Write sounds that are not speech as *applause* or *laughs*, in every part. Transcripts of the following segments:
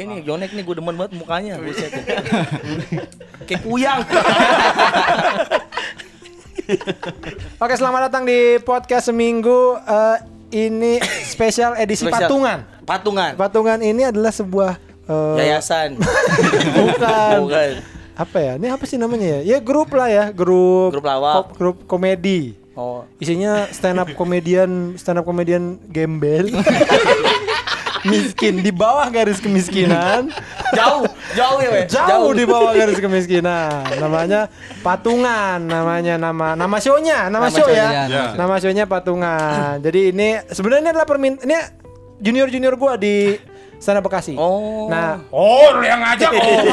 Kayak ini Jonek nih gue demen banget mukanya. Buset. *laughs* Kayak kuyang. *laughs* Oke, selamat datang di podcast seminggu eh, ini spesial edisi Spesial. patungan. Patungan. Patungan ini adalah sebuah eh, Yayasan. *laughs* bukan. Bukan. Apa ya? Ini apa sih namanya ya? Ya grup lah ya, grup Grup lawak. ko- grup komedi. Oh. Isinya stand up komedian, stand up komedian gembel. Miskin di bawah garis kemiskinan. *laughs* Jauh, jauh ya, we. Jauh di bawah garis kemiskinan. Namanya patungan, namanya nama nama show-nya, nama, Nama show ya. show-nya, nama Nama show-nya patungan. Jadi ini sebenarnya adalah permin ini junior-junior gua di Sana Bekasi. Oh. Nah, oh lu yang ngajak. *laughs* Oh.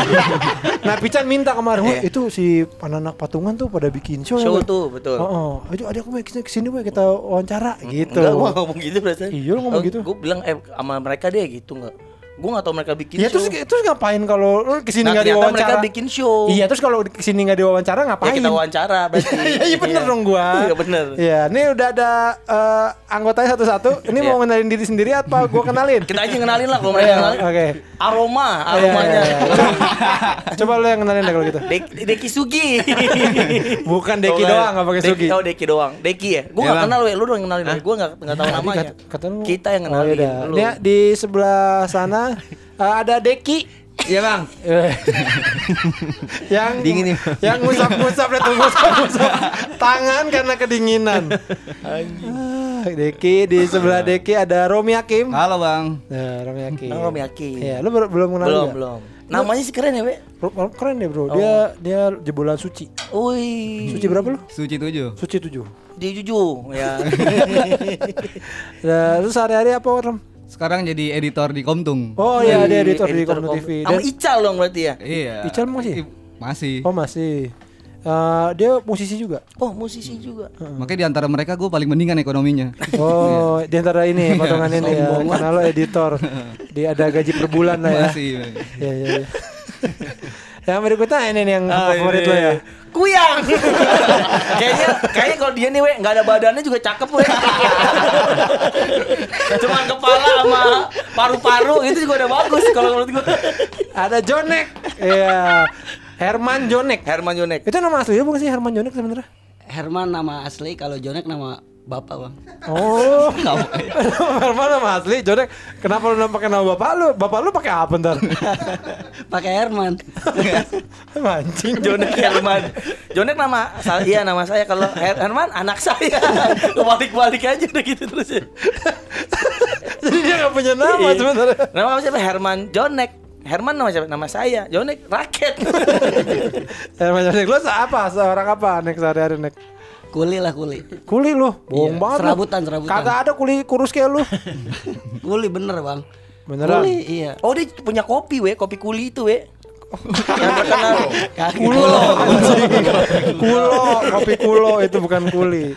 nah, Pican minta kemarin, "Wah, Iya. itu si anak patungan tuh pada bikin show. ya, Show Bang?" tuh, betul. Oh, oh. ayo ada aku mau ke sini, Bang, kita wawancara gitu. Enggak, gua ngomong gitu perasaan. Iya, lu ngomong gitu. Gue bilang eh sama mereka deh gitu enggak. Gue gak tau mereka bikin Ya show. terus terus ngapain kalau lu ke sini Nah, ternyata diwawancara? mereka bikin show. Iya, terus kalau ke sini nggak diwawancara Ya ngapain? kita wawancara berarti. *laughs* Iya, iya bener dong gua. Iya bener. Iya, ini udah ada eh, anggotanya satu-satu. Ini Iya. mau kenalin diri sendiri apa gua kenalin? Kita aja kenalin lah kalau mereka kenalin. Oke. Aroma, Iya, aromanya. Coba lu yang kenalin deh kalau gitu. Dek, Deki Sugi. Bukan Deki doang, nggak pakai Sugi. Oh, Deki doang. Deki ya? Gue gak kenal, lu dong yang kenalin. Gue gak, gak tahu namanya. Lu- Kita yang Oh, kenalin. lu. Ini di sebelah sana eh, ada Deki. Iya bang. *laughs* Yang Dingin nih. yang ngusap-ngusap lihat ngusap-ngusap tangan karena kedinginan. Ah, Deki di sebelah Deki ada Romi Hakim. Halo bang. Nah, Romi Hakim. Nah, Romi Hakim. Iya, lu ber- belum kenal belum, juga? belum. Namanya sih keren ya, we. Ro- Keren deh, Bro. Dia dia jebolan suci. Wih. Suci berapa lu? Suci tujuh. Suci 7. Dia jujur ya. *laughs* Nah, terus sehari-hari apa, Rom? Sekarang jadi editor di Komtung. Oh iya, dia editor, di Editor Komno Kom- TV. Sama Dan, Ical dong berarti ya. Iya. Ical masih? I- Masih. oh masih. Eh, dia musisi juga. Oh, musisi juga. Makanya di antara mereka gue paling mendingan ekonominya. Oh, *laughs* di antara ini potongan ini ya. Karena lo editor. Dia ada gaji per bulan lah ya. Masih. Iya, iya, iya. Yang berikutnya ini nih yang Ah, favorit lo ya. Kuyang. *laughs* kayaknya kayaknya kalau dia nih we nggak ada badannya juga cakep we. *laughs* Cuman kepala sama paru-paru itu juga udah bagus kalau menurut gua. Ada Jonek. Iya. Herman Jonek. Herman Jonek. Itu nama asli bukan sih Herman Jonek sebenarnya? Herman nama asli, kalau Jonek nama bapak bang. Oh, Herman *laughs* nama asli Jonek. Kenapa lu pakai nama bapak lu? Bapak lu pakai apa ntar? *laughs* Pakai Herman. *laughs* Mancing. Jonek Herman. Jonek nama saya, iya nama saya kalau Her- Herman anak saya. Kebalik-balik aja udah gitu terus ya. Jadi dia gak punya nama Iya. sebenarnya. Nama siapa? Herman Jonek. Herman nama siapa? Nama saya. Jonek Raket. Herman Jonek lu apa? Seorang apa? Nek sehari-hari Nek? Kuli lah kuli. Kuli lu, bohong Iya, banget lu. serabutan, serabutan. Kagak ada kuli kurus kayak lu. *laughs* Kuli bener bang. Beneran. Kuli iya. Oh dia punya kopi we, kopi kuli itu we. Yang terkenal. *laughs* Kulo, kulo, kopi kulo itu bukan kuli.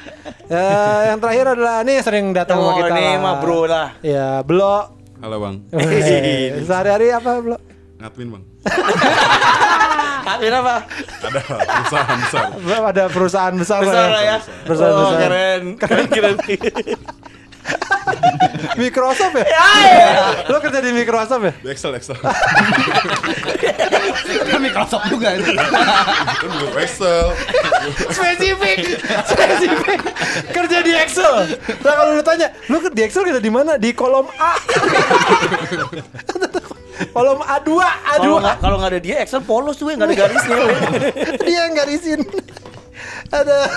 Ya, yang terakhir adalah ini sering datang sama Oh, kita. ini lah. mah bro lah. Ya, Blo. Halo bang, Eh, *laughs* Sehari-hari apa, Blo? ngadmin bang. Admin apa? Ada perusahaan besar. Ada perusahaan besar, Besar lah lah ya. Perusahaan oh, besar. keren. Keren keren. *laughs* Microsoft ya? Lo kerja di Microsoft ya? Di Excel Excel. Microsoft juga itu. Kan belum Excel. Spesifik, spesifik. Kerja di Excel. Nah kalau lu tanya, lu di Excel kerja di mana? Di kolom A. *laughs* kolom A2, A2. Kalau nggak kalau nggak ada dia Excel polos tuh we, nggak ada garisnya. *laughs* Dia yang garisin. Ada. *laughs*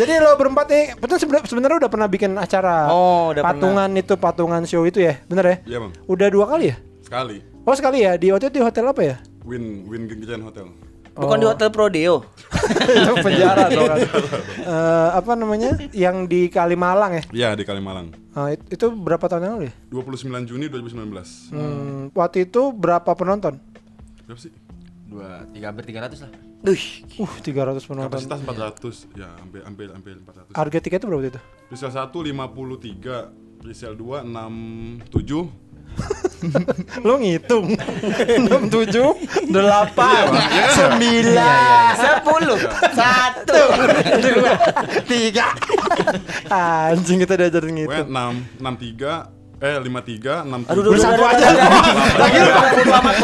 Jadi lo berempat nih, betul sebenarnya udah pernah bikin acara Oh, udah patungan itu patungan show itu ya, bener ya? Iya bang, Udah dua kali ya? sekali. Oh sekali ya di waktu itu di hotel apa ya? Win Win Kitchen Hotel. Bukan di hotel Prodeo. *laughs* itu penjara dong kan. Eh, apa namanya? Yang di Kalimalang ya? Iya di Kalimalang. Ah, it- itu berapa tahun yang lalu ya? 29 Juni 2019. Hmm, waktu itu berapa penonton? Berapa sih? Dua, tiga hampir tiga ratus lah. Duh, Uh, 300 penonton. Kapasitas 400. Ya hampir hampir hampir 400. Harga tiketnya berapa itu? Presale 1 53, presale 2 67. *laughs* Lo ngitung. 6, 7, 8, 9 sepuluh, satu. dua, tiga. *laughs* Anjing kita diajarin ngitung. 6 63 eh 53 67 Aduh, udah, udah, Satu aja. Lagi lu amat.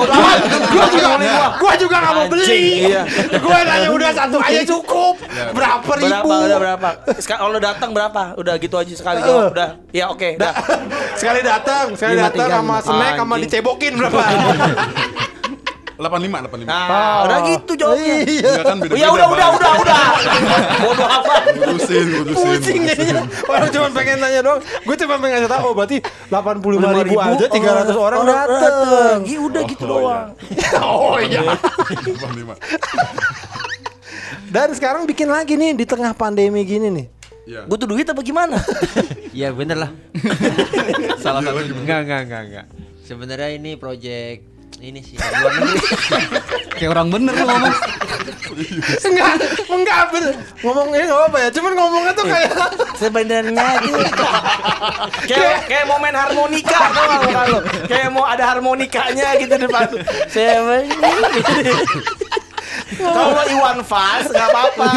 Gua juga gua juga enggak mau beli. iya. Gua nanya udah satu aja cukup. Berapa ribu? Berapa? Udah berapa? Sekarang kalau datang berapa? Udah gitu aja sekali Eh. jawab. Udah. Ya oke, udah. *laughs* Sekali datang, sekali Lima datang tiga, sama lima. snack sama dicebokin berapa? *laughs* 85 85 Nah, udah gitu jawabnya. Enggak kan beda-beda Ya udah, udah, udah, udah. Bodo *laughs* amat. Urusin, urusin Pusing jadinya. Orang cuma pengen nanya doang. Gue cuma pengen ngasih tahu oh berarti 85 ribu aja 300 orang datang. Iya udah gitu Oh, doang. *laughs* Oh iya. 85 Dan sekarang bikin lagi nih di tengah pandemi gini nih. Iya Butuh duit apa gimana? *laughs* Iya bener lah. Salah Iya, satu. Enggak enggak enggak enggak. Sebenarnya ini project ini sih luar negeri. *laughs* Kayak orang bener lu ngomong. Enggak, enggak bener. Ngomongnya enggak apa-apa ya. Cuman ngomongnya tuh kayak Sebenarnya gitu. *laughs* kayak kayak mau main harmonika tau gak? Kayak mau ada harmonikanya gitu depan. Sebenarnya. *laughs* Kalau Iwan Fals nggak apa-apa.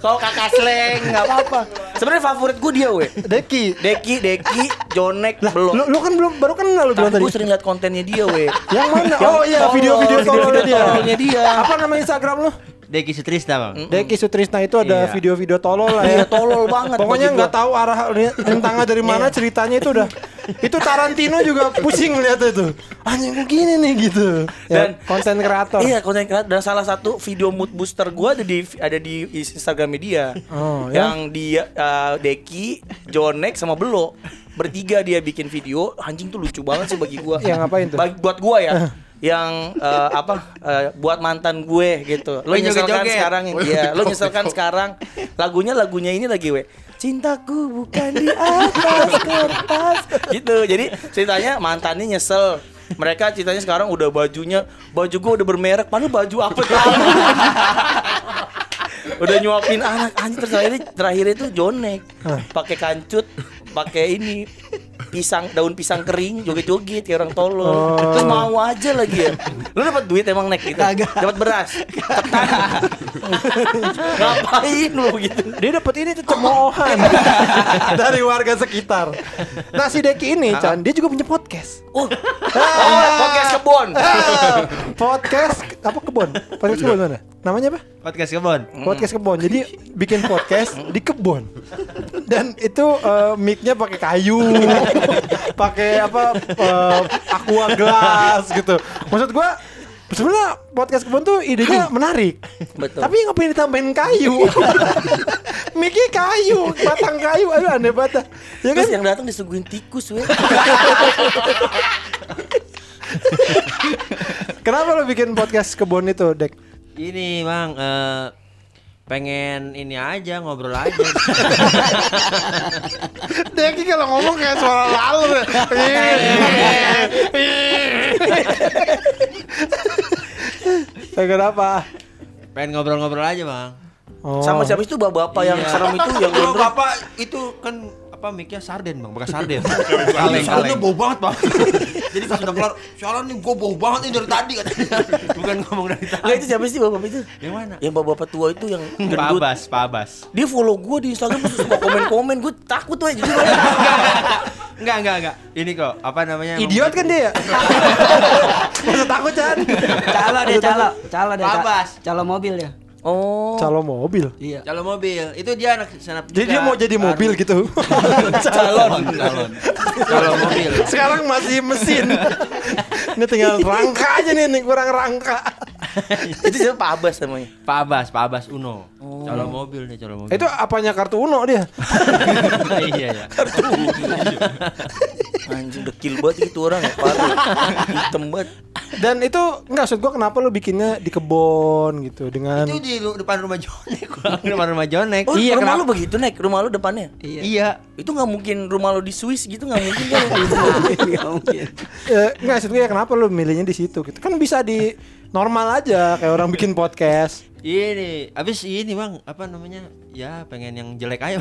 Kalau kakak Sleng nggak apa-apa. Sebenarnya favorit gue dia we. Deki. Deki, Deki, Jonek, belum. Lu, lu kan belum baru kenal lu bilang tadi. gue sering liat kontennya dia we. Yang mana? Yang Oh iya, video-video tololnya video-video dia. tololnya dia. Apa nama Instagram lu? Deki Sutrisna bang. Deki Sutrisna itu ada Iya. video-video tolol lah Iya ya. tolol banget. Pokoknya nggak tahu arah rentangnya dari mana ceritanya itu udah itu Tarantino juga pusing melihatnya itu anjing gini nih gitu ya, Dan- konten kreator Iya konten kreator dan salah satu video mood booster gue ada di ada di Instagram media. Oh, ya? yang dia uh, Deki, Jonek sama Belo bertiga dia bikin video anjing tuh lucu banget sih bagi gua. Yang ngapain tuh? Bagi, buat gua ya. Yang uh, apa uh, buat mantan gue gitu. Lo Oh, nyeselkan joget-joget. sekarang ya, lo nyeselkan sekarang lagunya lagunya ini lagi we. Cintaku bukan di atas kertas. Gitu. Jadi ceritanya mantannya nyesel. Mereka ceritanya sekarang udah bajunya baju gue udah bermerek padahal baju apa tuh? udah nyuapin anak terus terakhir terakhir itu jonek pakai kancut pakai ini pisang daun pisang kering joget-joget kayak orang tolol. Terus mau aja lagi ya. Lu dapat duit emang nek gitu? Dapat beras? Ketan *laughs* ngapain lu gitu? Dia dapat ini tuh cemoohan. *laughs* Dari warga sekitar. Nah si Deki ini Chan dia juga punya podcast. Oh, oh podcast kebon. Ah, podcast apa kebon? Podcast kebon mana namanya apa? Podcast kebon. podcast kebon. Jadi bikin podcast di kebun. Dan itu eh, mic-nya pakai kayu. *laughs* Pakai apa eh, aqua glass gitu. Maksud gua sebenarnya podcast kebun tuh idenya *clears throat* menarik. Betul. tapi ngapain ditambahin kayu. *laughs* Mic-nya kayu batang kayu. Aduh aneh banget ya kan? yang datang disuguhin tikus we. *laughs* Kenapa lo bikin podcast kebun itu dek Ini bang eh, pengen ini aja ngobrol aja. *laughs* Deki kalau ngomong kayak suara lalu *laughs* Pengen apa? pengen ngobrol-ngobrol aja bang. Oh. sama siapa itu bapak-bapak yang Iya. serem itu yang gondrong bapak itu kan apa mic-nya sarden bang, bekas *laughs* sarden. Kaleng, Kaleng, bau banget bang. *laughs* Jadi pas udah kelar, sialan nih gue bau banget nih dari tadi katanya. *laughs* Bukan ngomong dari tadi. Enggak itu siapa sih bapak itu Yang mana? yang bapak-bapak tua itu yang Pak gendut Abbas, Pak Abbas. dia follow gue di Instagram terus suka komen-komen gue takut tuh jujur Enggak, enggak, enggak. Ini kok apa namanya? Idiot kan dia ya? Masa takut Chan? Calo deh, calo, calo deh. Ca- Babas. Calo mobil ya. Oh Calon mobil. Iya. Calon mobil. Itu dia anak senap Jadi dia mau jadi mobil gitu. *laughs* calon Calon. Calon mobil. Sekarang masih mesin. Ini tinggal rangka aja nih, nih kurang rangka. *laughs* itu siapa Pak Abbas namanya Pak Abbas, Pak Abbas Uno. Calon mobil nih, calon mobil. Itu apanya kartu Uno dia? *laughs* iya ya. anjing dekil banget itu orang ya parah hitam banget Dan itu enggak maksud gua kenapa lu bikinnya di kebon gitu dengan Itu di depan rumah Jonek, *laughs* depan rumah Jonek. oh Iya, rumah kenapa? lu begitu naik rumah lu depannya Iya. Iya. itu nggak mungkin rumah lu di Swiss gitu nggak mungkin kan Nggak mungkin. eh, enggak maksud gue ya kenapa lu milihnya di situ gitu. Kan bisa di normal aja kayak orang bikin podcast. Ini, abis ini bang, apa namanya? Ya pengen yang jelek aja.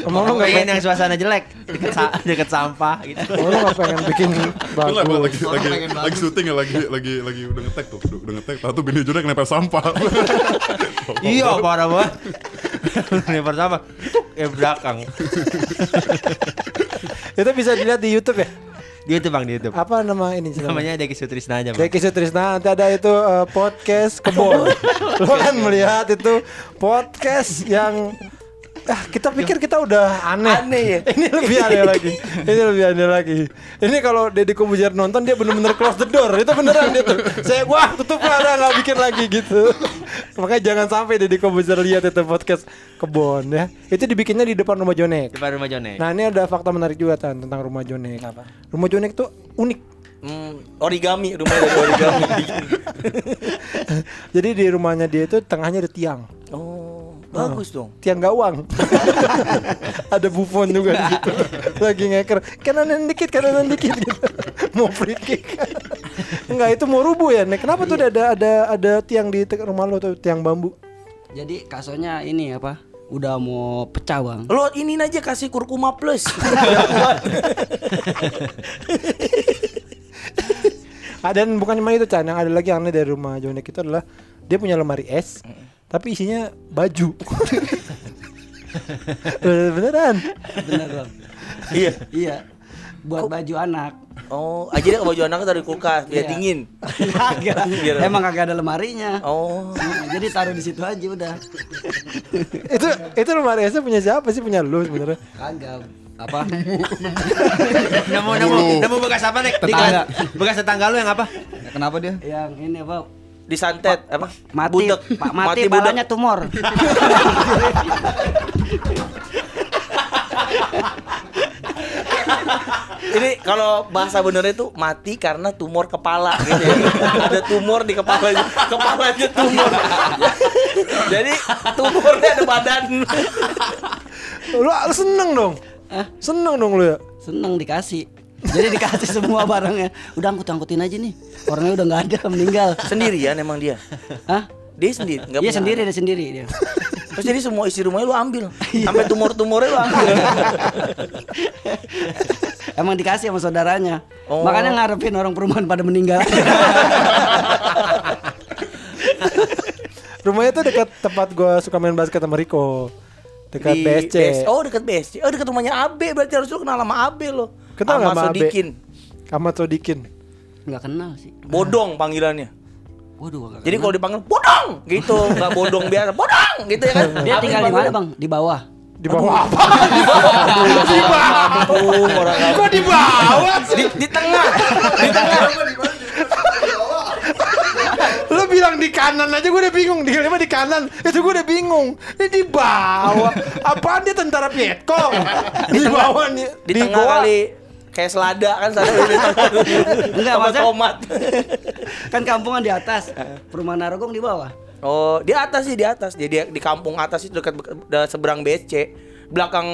Emang lu nggak pengen yang suasana jelek, deket, sa- deket sampah gitu. oh, lu nggak pengen bikin Lu lagi bagus. lagi lagi, lagi syuting ya lagi lagi lagi udah ngetek tuh udah, udah ngetek tahu tuh bini Jonek nempel sampah *laughs* iya parah banget. Pertama, tuk, yang belakang. Itu bisa dilihat di YouTube ya. Di YouTube bang, di YouTube. Apa nama ini? Namanya Deki Sutrisna aja bang. Deki Sutrisna nanti ada itu eh, podcast kebon. Lo *laughs* kan melihat itu podcast yang ah kita pikir kita udah aneh. Aneh ya? *laughs* Ini lebih aneh lagi. Ini lebih aneh lagi. Ini kalau Deddy Kobuzer nonton dia bener-bener close the door. Itu beneran dia tuh. Saya wah tutup lah nggak bikin lagi gitu. Makanya jangan sampai Deddy Kobuzer lihat itu podcast kebon ya. Itu dibikinnya di depan rumah Jonek. Depan rumah Jonek. Nah ini ada fakta menarik juga Tan, tentang rumah Jonek. Rumah Jonek tuh unik. Hmm, origami rumahnya dari origami. *laughs* Jadi di rumahnya dia itu tengahnya ada tiang. Oh, bagus dong. Tiang gawang. *laughs* ada Buffon juga di situ. *laughs* Lagi ngeker. Kanan dikit, kanan dikit gitu. *laughs* mau free kick. Enggak, itu mau rubuh ya, Nek. Kenapa tuh ada ada ada tiang di rumah lo tuh, tiang bambu? Jadi kasonya ini apa? Udah mau pecah bang. Lo ini aja kasih kurkuma plus. Ah, Dan bukan cuma itu, Chan. Yang ada lagi yang aneh dari rumah Jonek itu adalah dia punya lemari es, tapi isinya baju. *laughs* Beneran. Bener bang. Iya. Iya. Buat baju anak. Oh, aja dia baju anaknya dari kulkas biar Iya. dingin. *laughs* Kagak. *laughs* Emang kagak ada lemarinya. Oh. Nah, jadi taruh di situ aja udah. itu itu lemari esnya punya siapa sih? Punya lu sebenarnya. Kagak. Apa? Nemu nemu nemu bekas apa nek? Tetangga. Bekas tetangga lu yang apa? Ya, kenapa dia? Yang ini apa? Disantet apa? Mati. Budek. Pak mati, budak. parahnya tumor. Ini kalau bahasa benernya itu mati karena tumor kepala gitu ya. Ada tumor di kepalanya. Kepalanya tumor. Jadi tumornya ada badan. Lu, lu seneng dong. Seneng dong lu ya. Seneng dikasih. Jadi dikasih semua barangnya. Udah angkut-angkutin aja nih. Orangnya udah nggak ada, meninggal. Sendirian emang dia. Hah? Dia sendiri, nggak Iya sendiri, dia sendiri dia. Terus jadi semua isi rumahnya lu ambil. *laughs* Sampai tumor-tumornya lu ambil. *laughs* Emang dikasih sama saudaranya. Oh. Makanya ngarepin orang perumahan pada meninggal. *laughs* Rumahnya tuh dekat tempat gua suka main basket sama Riko. Dekat Di BSC. BS Oh, dekat BSC. Oh, dekat rumahnya Abe. Berarti harus lu kenal sama Abe lo. Kenal nggak sama Abe? Sodikin. Ahmad Sodikin. Nggak kenal sih. Bodong panggilannya. Waduh, nggak Jadi kalau dipanggil bodong gitu, nggak bodong biasa, bodong gitu ya kan. *laughs* dia tinggal di mana bang? Di bawah. Di bawah apa? Di bawah. *laughs* orang Kok di bawah? di, di tengah. Di tengah. Lu bilang di kanan aja gue udah bingung. Di lima di kanan. Itu gue udah bingung. Ini di bawah. Apaan dia tentara Vietcong? Di bawah nih. Di, tengah goa. kali kayak selada kan selada. Enggak, Sama masa- tomat. Kan kampungan di atas. Perumahan Narogong di bawah. Oh, di atas sih di atas. Jadi di kampung atas itu dekat seberang BSC, belakang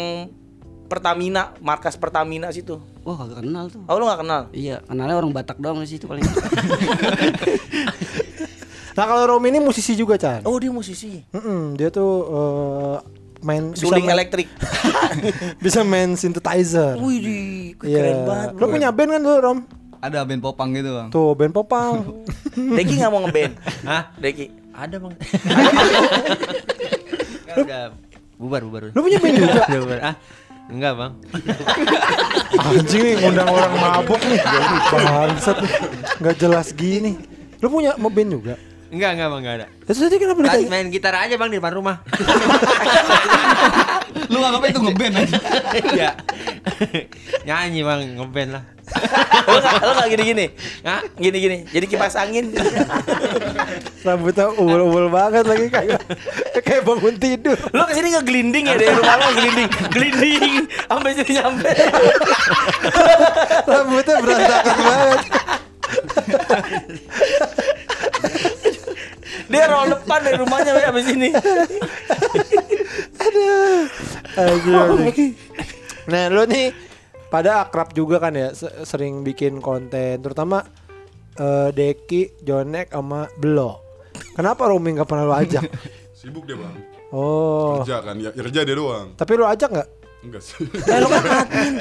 Pertamina, markas Pertamina situ. Wah, kagak kenal tuh. Oh, lu gak kenal? Iya, kenalnya orang Batak doang di situ paling. Nah kalau Romi ini musisi juga Chan. Oh, dia musisi. Mm-mm, dia tuh eh, main bisa Suling main- elektrik. *laughs* bisa main synthesizer. Wih, keren banget. Lu punya band kan lu Rom? Ada band popang gitu bang. Tuh band popang. *laughs* Deki nggak mau ngeband. Hah? Deki. Ada bang. Nggak, *laughs* udah bubar bubar. Lu punya band juga? Udah bubar. Ah, enggak bang. Anjing nih ngundang orang mabuk nih. Bangsat. Nggak jelas gini. Lu punya mau band juga? Enggak enggak bang enggak ada. Terus tadi kenapa Tadi ditanya? main gitar aja bang di depan rumah. *laughs* Lu nganggap itu ngeband aja. Iya. *laughs* Nyanyi bang ngeband lah. *laughs* Lu nggak lu nggak gini-gini. Hah? Gini-gini. Jadi kipas angin. Rambutnya ubul-ubul banget lagi kayak kayak bangun tidur. Lu ke sini ngegelinding ya dari rumah lu gelinding, gelinding sampai sini nyampe. Rambutnya berantakan banget. Dia roll depan dari rumahnya ya habis ini. Aduh. Nah, lu nih pada akrab juga kan ya, se- sering bikin konten, terutama eh, Deki, Jonek sama Belo. Kenapa Romi nggak pernah lu ajak? *laughs* Sibuk dia bang. Oh, Kerja kan, ya, kerja dia doang. tapi lu ajak nggak? Enggak sih. Eh lu kan admin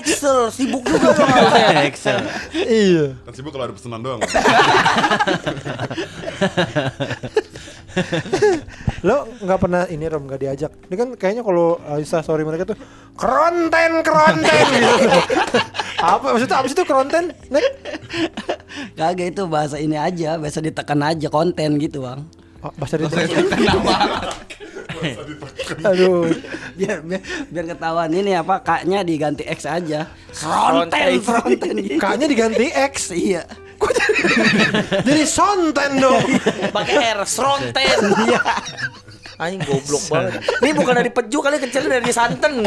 Excel sibuk juga harusnya. *laughs* Excel. Iya. kan sibuk kalau ada pesanan doang. Lo nggak pernah ini Rom nggak diajak. Ini kan kayaknya kalau uh, Insta story mereka tuh keronten keronten *laughs* gitu. apa maksudnya apa sih itu keronten? Nek? Kagak itu bahasa ini aja, bahasa ditekan aja konten gitu, Bang. Oh, bahasa di *laughs* Aduh. Biar biar, biar ketahuan ini apa kaknya diganti X aja. Fronten, fronten gitu. Kaknya diganti X. Iya. Jadi sonten dong. Pakai R, Sronten. Iya. Anjing goblok banget. Ini bukan dari peju kali kecilnya dari santen. *laughs*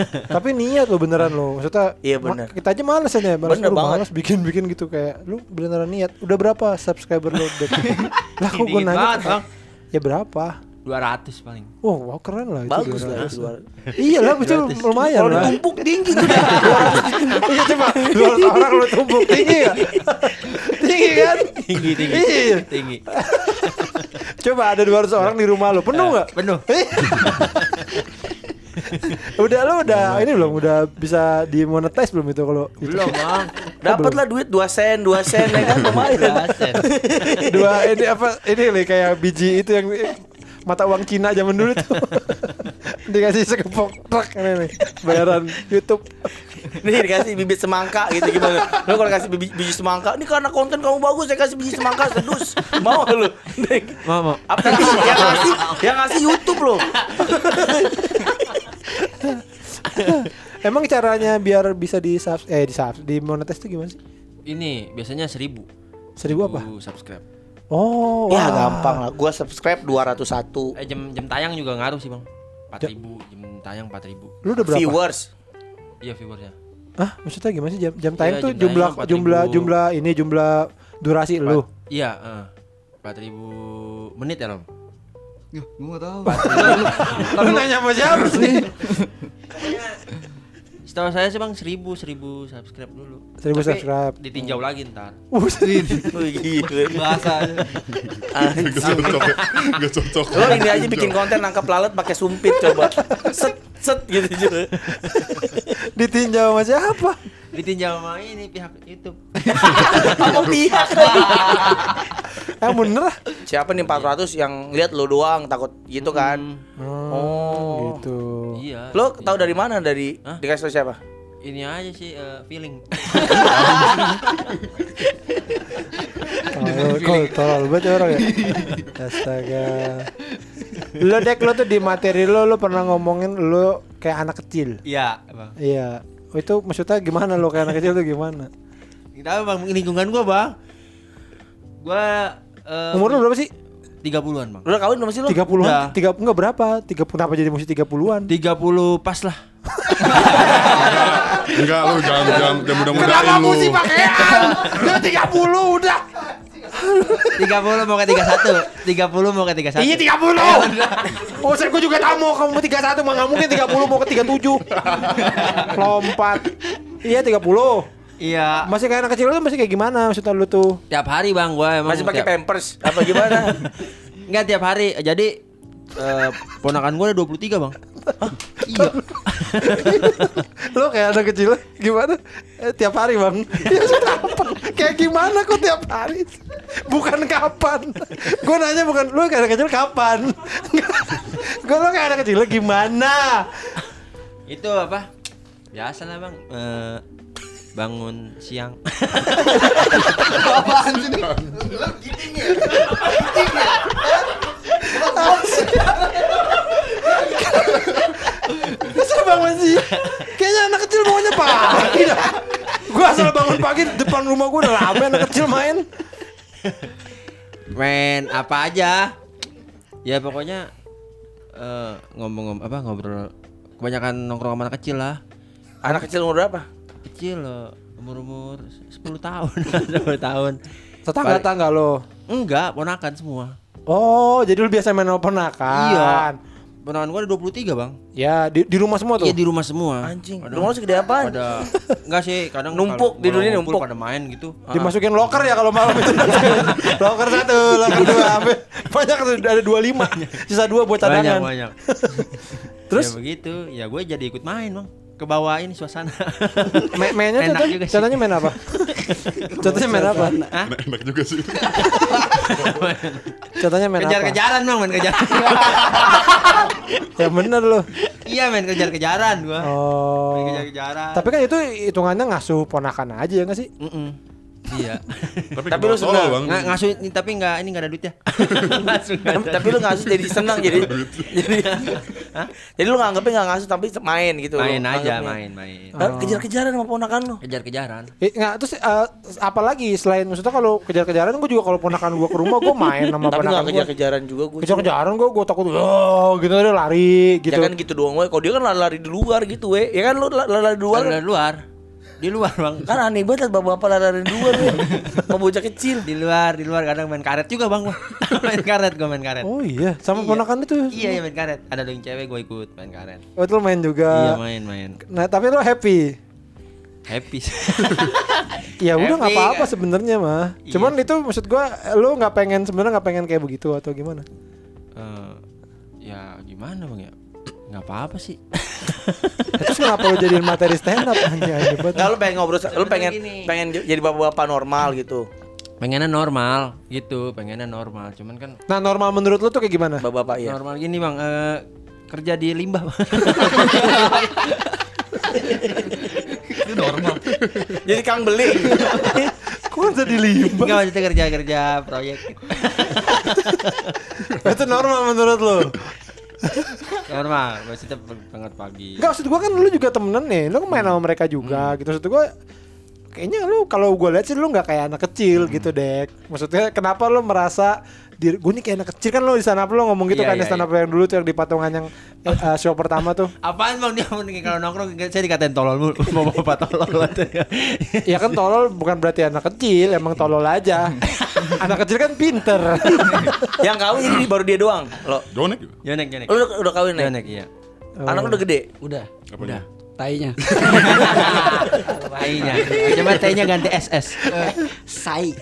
*laughs* Tapi niat lo beneran lo. Maksudnya Iya, ma- bener. kita aja males aja, males Bener lu banget. males bikin-bikin gitu kayak lu beneran niat. Udah berapa subscriber lo? *laughs* Lah kok gue nanya. banget, Bang. Ya berapa? 200 paling. Oh, wow keren lah itu. Bagus lah. Iya lah, itu lumayan Kalau lah. ditumpuk *laughs* tinggi tuh. Iya coba 200 orang lu tumbuk tinggi ya? tinggi kan? Tinggi, tinggi. Iya. Tinggi. Coba ada 200 orang di rumah lu, penuh nggak? Penuh. *laughs* udah lu udah ini belum udah bisa dimonetize belum itu kalau itu? Belum, *laughs* Bang. Dapat lah duit 2 sen, 2 sen ya kan lumayan. Dua ini apa ini nih kayak biji itu yang mata uang Cina zaman dulu tuh *laughs* dikasih sekepok truk ini nih bayaran YouTube Nih dikasih bibit semangka gitu gimana? Lu kalau kasih bibit biji semangka, ini karena konten kamu bagus saya kasih biji semangka sedus. Mau lu? Mau, mau. Apa yang ngasih yang ngasih YouTube loh. *laughs* emang caranya biar bisa di subs eh di subs di monetize itu gimana sih Ini biasanya 1000. seribu apa 1000 subscribe. oh Ya wah. gampang lah. Gua subscribe 201 Eh jam jam tayang juga ngaruh sih, Bang. 4000, jam tayang 4000. lu udah berapa viewers. Iya viewersnya. ah maksudnya gimana sih jam jam tayang Iya, tuh jam jumlah tayang 4.000. jumlah jumlah ini jumlah durasi lu Iya, eh. 4000 menit ya, Rom? Yuh, gua gak tahu. lu *laughs* nanya sama siapa sih *laughs* Setahu saya sih Bang 1000 1000 subscribe dulu. 1000 Tapi subscribe. Ditinjau lagi ntar. *laughs* Wih, gila. Bahasa. Gak cocok ya. Gak cocok. Lo ini aja bikin konten nangkap lalat pakai sumpit coba. Set set gitu juga. ditinjau sama siapa Ditinjau sama ini pihak YouTube. *laughs* Apa pihak? *laughs* eh bener. Siapa nih 400 yang lihat lo doang takut gitu kan? oh, gitu Iya. Lo tahu dari mana? Dari Hah? dikasih siapa? Ini aja sih eh, feeling. Tolol, kol, tolol banget ya orang ya. Astaga. Lo dek lo tuh di materi lo lo pernah ngomongin lo kayak anak kecil. Iya, Bang. Iya. Oh, itu maksudnya gimana lo kayak anak kecil tuh gimana? Kita Bang lingkungan gua, Bang. Gua eh, Umur lo berapa sih? 30-an, Bang. Lo udah kawin belum sih lo? 30-an? Udah. Tiga enggak berapa? 30 kenapa jadi mesti 30-an? 30 pas lah. Enggak lu jangan jangan jangan mudah-mudahin lu. pakaian? Lo 30 udah. 30 mau ke 31. 30 mau ke 31. Iya 30. *laughs* Oh, saya gue juga tahu mau kamu 31 mah nggak mungkin 30 mau ke 37. Lompat. Iya 30. Iya. Masih kayak anak kecil lu masih kayak gimana maksudnya lu tuh? Tiap hari, Bang, gua emang Masih pakai tiap- pampers apa gimana? *laughs* Enggak tiap hari. Jadi eh, ponakan gua ada 23, Bang. Iya. Lo kayak anak kecil gimana? Eh, tiap hari bang. Ya apa? Kayak gimana kok tiap hari? Bukan kapan? Gue nanya bukan lo kayak anak kecil kapan? Gue lo kayak anak kecil gimana? Itu apa? Biasa lah, Bang. Eh, bangun siang. Apaan sih nih? Masa bangun sih? Kayaknya anak kecil maunya pagi dah. Gue asal bangun pagi depan rumah gue udah rame anak kecil main. Main apa aja? Ya pokoknya eh ngomong-ngomong apa ngobrol kebanyakan nongkrong sama anak kecil lah. Anak kecil umur berapa? Kecil loh, umur-umur 10 tahun, *laughs* 10 tahun. Tetangga tetangga lo. Enggak, ponakan semua. Oh, jadi lu biasa main sama ponakan. Iya. Ponakan gua ada 23, Bang. Ya di, di rumah semua tuh. Iya di rumah semua. Anjing. Rumah lo segede apaan? Pada enggak sih, kadang Numpuk, tidurnya ngumpul numpuk. pada main gitu. Dimasukin loker ya kalau malam itu. *laughs* loker satu, loker dua, sampai banyak ada dua lima, sisa dua buat banyak cadangan. banyak. *laughs* Terus? ya begitu, ya gue jadi ikut main, Bang. Ke bawah ini suasana. *laughs* Ma- mainnya Enak contoh- juga sih. contohnya main apa? Contohnya main apa? Enak, enak juga sih. Contohnya main apa? Kejar-kejaran bang, main kejaran. *laughs* Ya bener loh. iya main kejar-kejaran gua. Main Oh. kejar-kejaran. Tapi kan itu hitungannya ngasuh ponakan aja ya nggak sih? Iya. Tapi, Tapi lu senang. bang. Nggak ngasuh ini, tapi nggak ini nggak ada duitnya. Tapi lu ngasuh jadi senang jadi jadi Hah? jadi lu nganggepnya nggak ngasuh tapi main gitu lu main aja, main, main. Kejar-kejaran sama ponakan lu Kejar-kejaran. Eh, nggak terus eh, apalagi selain maksudnya kalau kejar-kejaran gue juga kalau ponakan gue ke rumah gue main sama *laughs* tapi ponakan gue. kejar-kejaran juga gue Kejar-kejaran gue gue takut oh gitu dia lari gitu. ya kan gitu doang we kalau dia kan lari-lari di luar gitu we ya kan lu lari-lari di luar Luar, luar. Di luar bang. kan aneh banget bapak-bapak lari-lari di luar we mau bocah kecil Di luar, di luar kadang main karet juga bang main karet gua main karet. Oh iya, sama Iya. ponakan itu. Iya, iya main karet. Ada yang cewek gua ikut main karet. Oh, itu lo main iya juga. main main. Nah, tapi lo happy. Happy. *laughs* Ya udah nggak apa-apa kan? sebenarnya mah. Iya. Cuman itu maksud gua lo nggak pengen sebenarnya nggak pengen kayak begitu atau gimana? Eh, ya gimana bang ya? Nggak apa-apa sih. *laughs* Terus kenapa lo jadiin materi stand up anjing hebat. nggak lu pengen ngobrol lu pengen gini. pengen jadi bapak-bapak normal gitu Pengennya normal gitu, pengennya normal. Cuman kan Nah, normal menurut lo tuh kayak gimana? bapak-bapak ya normal gini bang. eh, kerja di limbah. Bang. *laughs* Itu normal. jadi kang beling *laughs* Kok jadi limbah? Enggak maksudnya kerja kerja proyek. itu normal menurut lo? *laughs* normal, maksudnya banget pagi. Enggak maksud gua kan lu juga temenan nih, lu main sama mereka Hmm. juga gitu. Maksud gua kayaknya lu kalau gua lihat sih lu nggak kayak anak kecil Hmm. gitu, Dek. Maksudnya kenapa lu merasa diri gue nih kayak anak kecil kan lu di sana lu ngomong gitu Iya, kan di iya, stand up yang dulu tuh yang di patungan yang eh, show pertama tuh. *laughs* Apaan bang dia kalau nongkrong saya dikatain tolol mulu mau bapak tolol Ya kan tolol bukan berarti anak kecil, emang tolol aja. *laughs* anak kecil kan pinter. *laughs* yang kawin jadi baru dia doang lo Jonek juga. Yonek yonek. lu udah, udah kawin nih Yonek iya. anak lu udah gede Udah, Apa Udah. tainya. *laughs* Tainya. Coba tainya ganti SS. *laughs* Sai.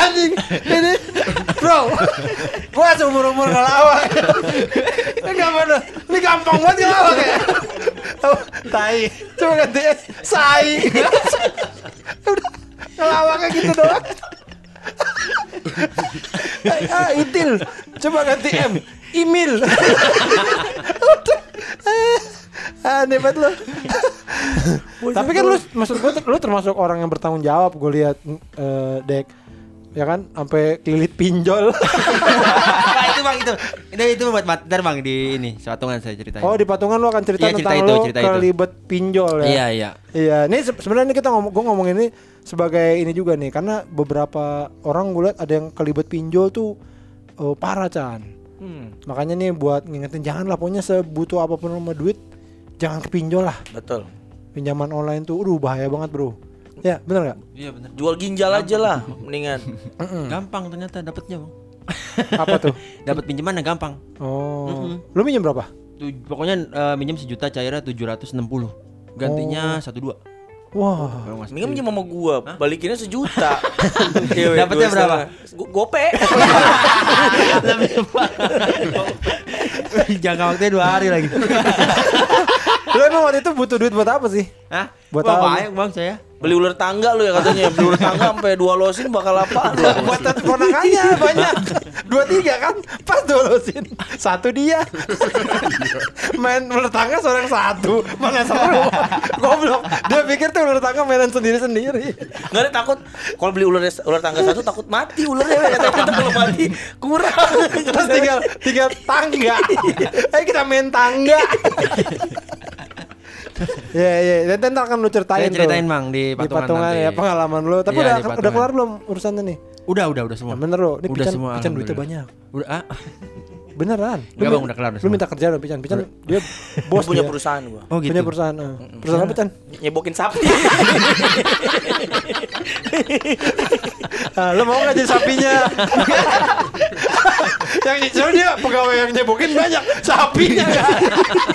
Anjing, ini bro, gua seumur umur ngelawak. Ini gak mana, ini gampang banget ngelawak ya. Tai, coba ganti S, sai. Udah, ngelawaknya gitu doang. ah, itil, coba ganti M, Imil. Udah. Ah, *laughs* Aneh banget lo. *laughs* Tapi kan lu maksud gue lu termasuk orang yang bertanggung jawab gue lihat eh, Dek. Ya kan sampai kelilit pinjol. Nah, *laughs* itu bang itu. Itu itu buat ntar bang di ini patungan saya ceritain. oh, di patungan lu akan cerita Iya, cerita tentang itu, lu cerita itu. kelibet pinjol ya. Iya iya. Iya, ini se- sebenarnya ini kita ngomong gua ngomong ini sebagai ini juga nih karena beberapa orang gue lihat ada yang kelibet pinjol tuh eh, parah Chan. Hmm, Makanya nih buat ngingetin jangan lah pokoknya sebutuh apa pun sama duit jangan kepinjol lah. betul Pinjaman online tuh aduh bahaya banget, Bro. Ya, bener nggak? Iya benar. jual ginjal aja lah mendingan *laughs* Gampang ternyata dapatnya bang. *laughs* Apa tuh? Dapat pinjaman yang gampang. Oh. Lu minjem berapa? Tuh, pokoknya eh, minjem sejuta cairnya 760 Gantinya satu dua. Wah. Kalau nggak mendingan minjem sama gua balikinnya sejuta *laughs* Cewek Dapatnya berapa? Go- gope *laughs* *laughs* Jangka waktunya dua hari lagi. Emang waktu itu butuh duit buat apa sih? Hah? Buat Wah, apa? banyak bang saya. beli ular tangga lu ya katanya beli ular tangga sampai dua losin bakal apa *laughs* buat ponakannya banyak. Dua tiga kan? Pas dolosin. Satu dia. *laughs* Main ular tangga seorang satu. Mana seru. Goblok. Dia pikir tuh ular tangga mainan sendiri-sendiri. nggak ada takut kalau beli ular ular tangga satu takut mati ularnya katanya kalau mati kurang Terus tinggal tinggal tangga. *laughs* Ayo kita main tangga. Ya ya, dan ntar akan lu ceritain Saya ceritain tuh. bang di Di patungan, patungan nanti. ya pengalaman lu. Tapi Iya, udah udah patungan. kelar belum urusannya nih? Udah udah udah semua. Yang bener lo, ini Udah pican, semua, pican duitnya banyak. Udah ah. Beneran. Enggak, Bang, udah kelar, Lu semua. minta kerja dong pican. Pican dia *laughs* bos punya perusahaan gua Oh gitu. Punya perusahaan. eh. Perusahaan apa, Chan? nyebokin sapi Ah, lu mau nggak jadi sapinya? *laughs* yang soalnya dia pegawai yang nyebokin banyak, sapinya ada.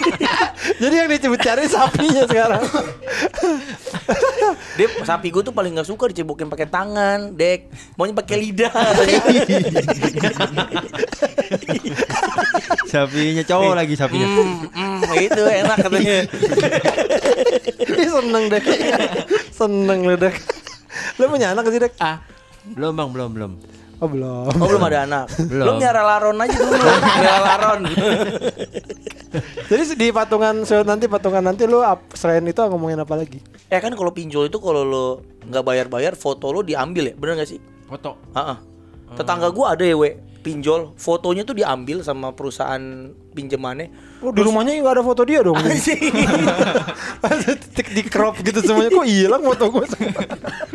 *laughs* jadi yang dicebut cari sapinya sekarang. Dia sapi gua tuh paling nggak suka dicebokin pakai tangan, dek. Maunya pakai lidah. *laughs* sapinya cowok lagi sapinya. Hmm, hmm, itu enak katanya. *laughs* Seneng deh. seneng lu deh. Lu punya anak sih dek? Ah, Belum bang, belum belum. Oh belum. oh belum ada anak. Belum. Lu nyara laron aja dulu. nyara laron. *laughs* Jadi di patungan so, nanti patungan nanti lu selain itu ngomongin apa lagi? eh kan kalau pinjol itu kalau lo nggak bayar-bayar foto lo diambil ya, bener gak sih? Foto. Heeh. Tetangga gua ada ya, we pinjol, fotonya tuh diambil sama perusahaan pinjamannya. Oh, di rumahnya nggak ada foto dia dong. *laughs* di, di crop gitu semuanya kok hilang foto gue semua.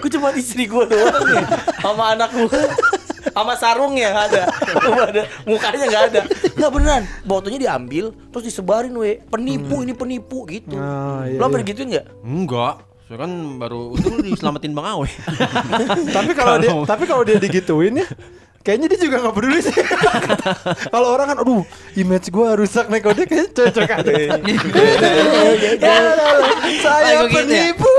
Gue cuma istri gue doang ya Sama anak gue Sama sarung ya nggak ada ada Mukanya nggak ada Nggak beneran Fotonya diambil Terus disebarin we Penipu ini penipu gitu Ah, iya, Lo iya. digituin nggak? Enggak. Saya kan baru untung diselamatin Bang Awe. *laughs* tapi kalau dia tapi kalau dia digituin ya Kayaknya dia juga nggak peduli sih. *laughs* Kalau orang kan, aduh, image gua rusak nih. Dia kayaknya cocok *laughs* ada. Ya, Saya Oh, begitu ya? penipu. *laughs*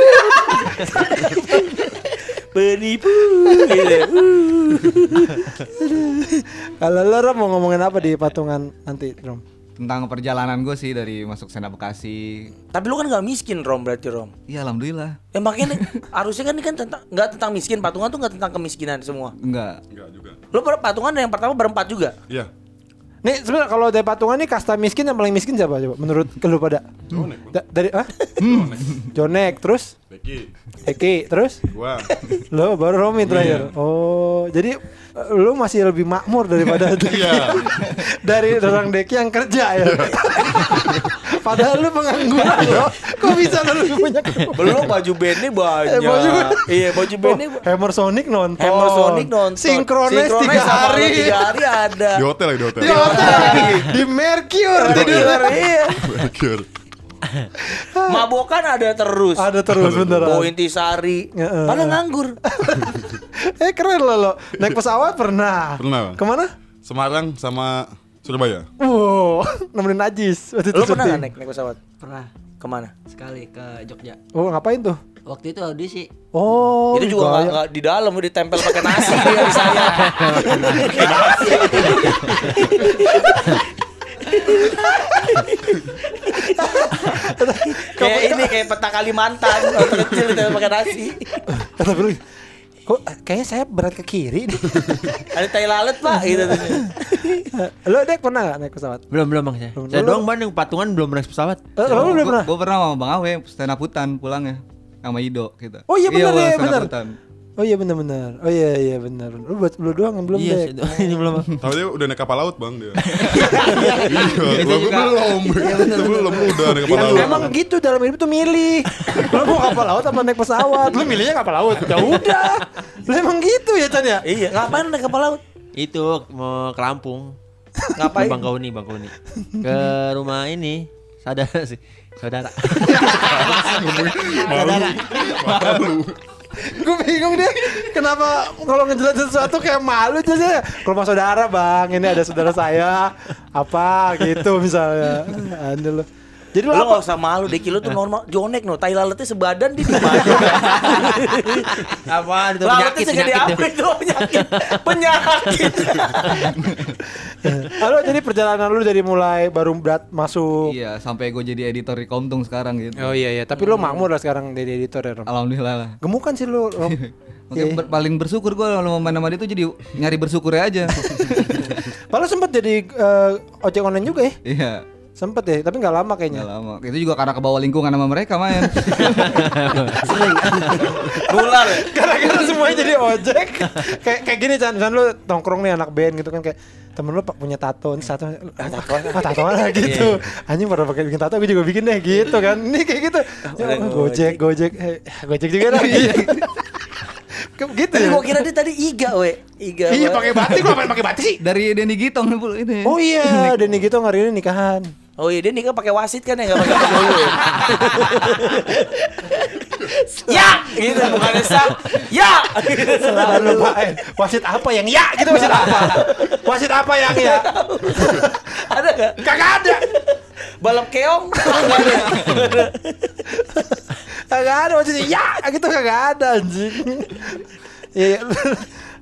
Penipu gitu. Kalau lo Rom, mau ngomongin apa di patungan nanti, Rom? Tentang perjalanan gue sih dari masuk Sena Bekasi. Tapi lu kan nggak miskin Rom berarti Rom Iya alhamdulillah. Ya makanya *laughs* harusnya kan ini kan tentang nggak tentang miskin patungan tuh nggak tentang kemiskinan semua. Enggak. Enggak juga. Lo per- patungan yang pertama berempat juga. Iya. Nih sebenarnya kalau dari patungan nih kasta miskin yang paling miskin siapa coba menurut lu pada? Jonek. Da- dari ah? Jonek terus Becky, Eki terus gua. lo baru Romi terakhir. Oh, jadi eh, lu masih lebih makmur daripada *laughs* Iya. dari orang Deki yang kerja ya. Padahal lu pengangguran loh. Kok bisa lu lebih banyak? Belum baju bandnya banyak. Eh, baju iya baju bandnya. Oh, Hammer Sonic nonton. Hammer Sonic nonton. Sinkronis tiga lo hari. Tiga hari ada. Di hotel lagi di hotel. Di hotel. Di Mercure tidur. Iya. Mercure. *laughs* Mabokan ada terus. Ada terus beneran. Bawa intisari. Heeh. Padahal nganggur. *laughs* eh keren loh lo. Naik pesawat pernah. Pernah, Bang. Ke mana? Semarang sama Surabaya. Wow, *laughs* nemenin Najis waktu itu Lo pernah nggak naik naik pesawat? Pernah Ke mana? sekali ke Jogja. Oh ngapain tuh? Waktu itu audisi. Oh, itu juga nggak gaya. nggak di dalam, ditempel pakai nasi dia di saya. Kayak ini kayak peta Kalimantan waktu kecil ditempel pakai nasi. Kata Billy, kok eh, kayaknya saya berat ke kiri nih. Ada tai lalat pak gitu. lo dek pernah gak naik pesawat? Belum belum bang saya. Belum. Saya doang bang yang patungan belum naik pesawat. Eh, lo udah pernah? Gue pernah sama Bang Awe stand up hutan pulangnya sama Ido kita. Oh iya benar Bang, ya stand up benar. Oh iya benar benar. Oh iya iya benar. Lu buat lu doang yang belum Iya, dek. *laughs* ini belum. Tahu dia udah naik kapal laut bang dia. *laughs* iya, gua, belum. Itu belum lu udah naik kapal Emang, laut. emang gitu dalam hidup tuh milih. *laughs* Lu mau kapal laut apa naik pesawat? Lu milihnya kapal laut. Ya udah. Lu emang gitu ya Chan ya? Iya, ngapain naik kapal laut? Itu mau ke Lampung. Ngapain? Bang Kauni, Bang Kauni. Ke rumah ini. Saudara sih. Saudara. Malu. Gue bingung deh Kenapa kalau ngejelasin sesuatu kayak malu aja Ke rumah saudara bang Ini ada saudara saya Apa gitu misalnya. Anda lu Jadi lu gak usah malu deh, kilo tuh normal. Jonek no, tai lalatnya sebadan di di mana *laughs* Apaan itu? Lalatnya penyakit segede penyakit. apa itu. penyakit. Penyakit. Halo jadi perjalanan lu dari mulai baru berat masuk. Iya, sampai gue jadi editor di Komtung sekarang gitu. Oh iya iya. Tapi lu makmur lah sekarang jadi editor ya Rom. Alhamdulillah lah. Gemukan sih lu Rom. *laughs* Makanya ber- paling bersyukur gue kalau main sama dia tuh jadi nyari bersyukur aja. *laughs* Padahal sempet jadi eh, ojek online juga ya? Iya, Sempet ya Tapi gak lama nggak kayaknya lama. Itu juga karena ke bawah lingkungan sama mereka main. *laughs* Nular ya? Gara-gara semuanya jadi ojek. Kayak kayak gini Chan. Misalnya lu nongkrong nih anak band gitu kan Kayak temen lu pak punya tato Ini tato Ah tatoan Ah tatoan lah gitu. Anjing pada pakai bikin tato Gue juga bikin deh gitu kan. *laughs* Ini kayak gitu. Ya, oh, Gojek Gojek. Eh, Gojek juga lah *laughs* gitu Kayak gitu ya? gua kira dia tadi iga we. Iga Iya pakai batik Lu pakai batik sih. Dari Denny Gitong nih, Bu, ini. Oh iya Denny gitu hari ini nikahan Oh iya dia nikah pakai wasit kan ya Gak pakai dulu *laughs* Ya? Gitu bukan Ya gitu. Selalu lupain Wasit apa yang ya? Gitu wasit apa? Wasit apa yang ya? *laughs* Ada gak? Kagak ada. Balap keong. Nggak ada. Kagak ada maksudnya ya. Gitu kagak ada anjing. Iya.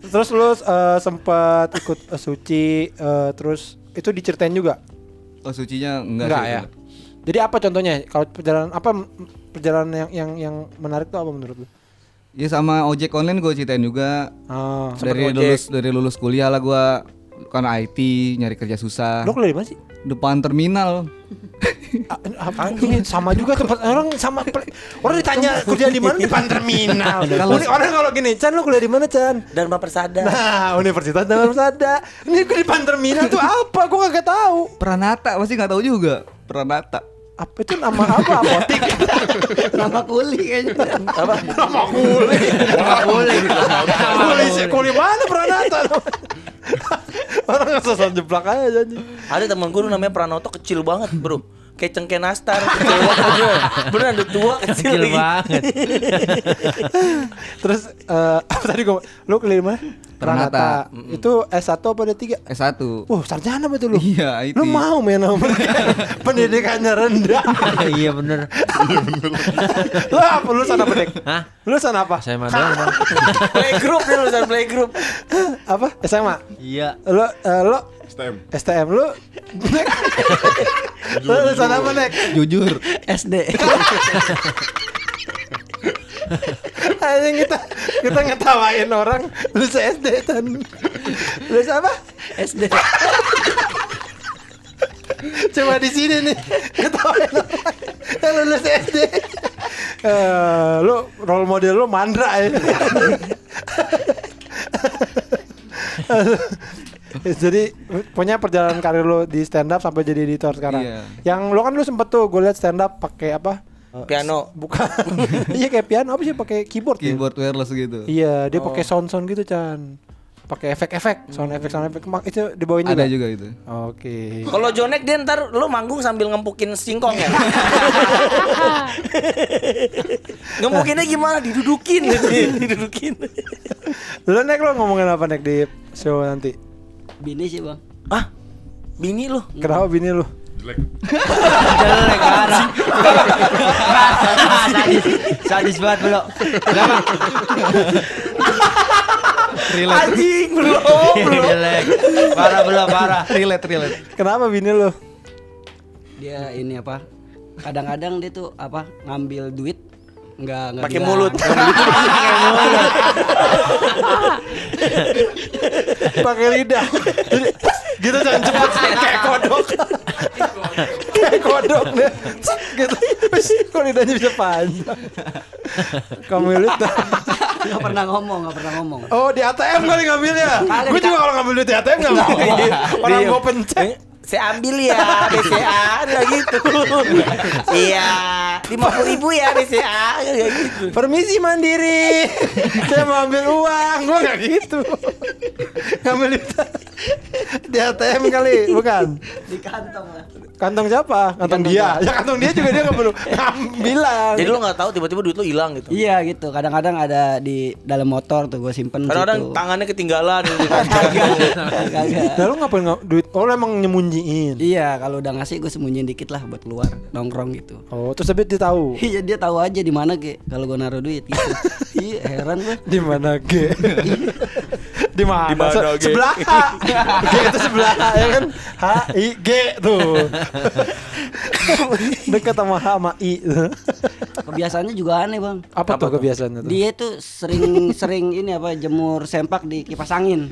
Terus lu eh, sempat ikut eh, suci eh, terus itu diceritain juga Oh sucinya enggak, Enggak sih ya. Jadi apa contohnya? Kalau perjalanan apa perjalanan yang yang yang menarik tuh apa menurut lu? Ya sama ojek online gue ceritain juga Oh, dari ojek. lulus dari lulus kuliah lah gue kan IT nyari kerja susah lu kuliah di mana sih? Depan terminal apa ini sama juga tempat orang sama orang ditanya kuliah di mana di depan terminal. *laughs* Kalau orang kalau gini, Chan lu kuliah di mana Chan? Dan Bapak Persada. Nah, Universitas Darul Sada. Ini di depan terminal tuh apa? Gua kagak tahu. Pranata pasti nggak tahu juga Pranata Apa itu nama apa? Apotik. Nama kuli kayaknya. Apa? nama kuli. Boleh gitu. Kuli kuli mana Pranata? *laughs* Orang ngesesan jeblak aja anjing. Ada temen gue namanya Pranoto kecil banget bro Kayak cengkeh nastar kecil banget Beneran udah tua kecil, Kecil banget. *laughs* Terus eh *laughs* apa tadi gua lu kuliah Pranata. Itu S1 apa D3? S1 Wah, sarjana betul lu. Iya, IT. Lu mau main sama mereka? *laughs* Pendidikannya rendah. *laughs* Iya bener. *laughs* lu apa lu sana apa, Dek? Hah? Lu sana apa? Saya mah doang. Bang. Playgroup dia lulusan playgroup apa? SMA. Iya. Lu eh, lu STM. STM lu lu lu sana apa nek? jujur SD. Anjing kita kita ngetawain orang lu SD kan. Lu apa? SD. Cuma di sini nih ngetawain orang yang lulus SD. Eh, lu role model lu Mandra ya. jadi punya perjalanan karir lu di stand up sampai jadi editor sekarang. Iya. Yang lu kan lu sempet tuh gue liat stand up pakai apa? Piano Bukan. *laughs* iya kayak piano apa sih pakai keyboard. ya? keyboard wireless gitu Iya, dia pakai sound sound gitu Chan. Pakai efek-efek, sound efek sound efek. Mak- Itu dibawain juga. ada juga itu Oke. Kalau Jonek dia ntar lu manggung sambil ngempukin singkong ya *laughs* Ngempukinnya gimana? Didudukin gitu *laughs* Didudukin Lu nek lo ngomongin apa nek di show nanti? Bini sih, Bang. Ah Bini lu Kenapa bini lu? Jelek. Jelek parah. sadis, sadis banget bro. Kenapa? Anjing belum belum Jelek. Parah belum parah. relate relate Kenapa bini lu? Dia ini apa? Kadang-kadang dia tuh apa? Ngambil duit nggak nggak Pakai bilang. mulut Pakai lidah. Gitu jangan cepet *laughs* kayak kodok. kayak kodok deh. Cet, gitu. Lidahnya bisa panjang. Kamu lihat Nggak pernah ngomong, nggak pernah ngomong. Oh di ATM kali ngambilnya. Gue juga kalau ngambil duit di ATM nggak mau. Orang Diem. gue pencet. Saya ambil ya BCA Nggak gitu Iya lima puluh ribu ya BCA Nggak gitu Permisi mandiri. Saya mau ambil uang. Gue nggak gitu. Ngambil duit di ATM kali, bukan? Di kantong lah. Kantong siapa? Kantong dia. Ya kantong dia juga dia nggak perlu ngambilan. Jadi lu nggak tahu tiba-tiba duit lu hilang gitu Iya gitu. Kadang-kadang ada di dalam motor tuh gue simpen Kadang-kadang tangannya ketinggalan gitu. *laughs* Kagak. Nah, lu ngapain duit? Oh, lu emang nyembunyiin. Iya, kalau udah ngasih gue sembunyiin dikit lah buat keluar nongkrong gitu. Oh, terus habis dia tahu. *laughs* Iya dia tahu aja di mana ge kalau gue naruh duit gitu. *laughs* iya heran gue. Di mana G? *laughs* Di mana? Di mana, Se-? Sebelah H. *laughs* G itu sebelah H ya kan? H I G tuh. *laughs* Dekat sama H sama I. Kebiasaannya juga aneh bang. Apa, tuh kebiasaannya tuh? Dia tuh sering-sering ini apa jemur sempak di kipas angin.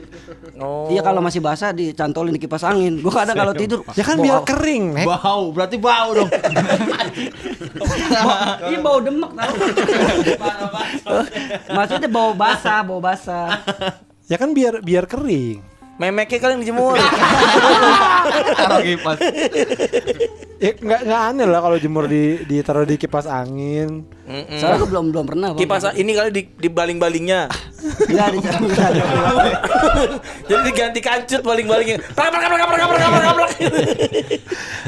Oh. Dia kalau masih basah dicantolin di kipas angin. Gue kadang kalau tidur. Ya kan bau- biar kering, Nek. Bau, berarti bau dong. Iya bau demek tau. *laughs* Maksudnya bau basah, bau basah. Ya kan biar biar kering. Memeknya kalian dijemur. *laughs* taruh kipas Ya nggak nggak aneh lah kalau jemur di ditaruh di kipas angin. Soalnya gue belum belum pernah bang. Kipas ini kali di, di baling-balingnya. Enggak di enggak ada. *laughs* Jadi diganti kancut baling-balingnya. Prak prak prak prak prak prak prak.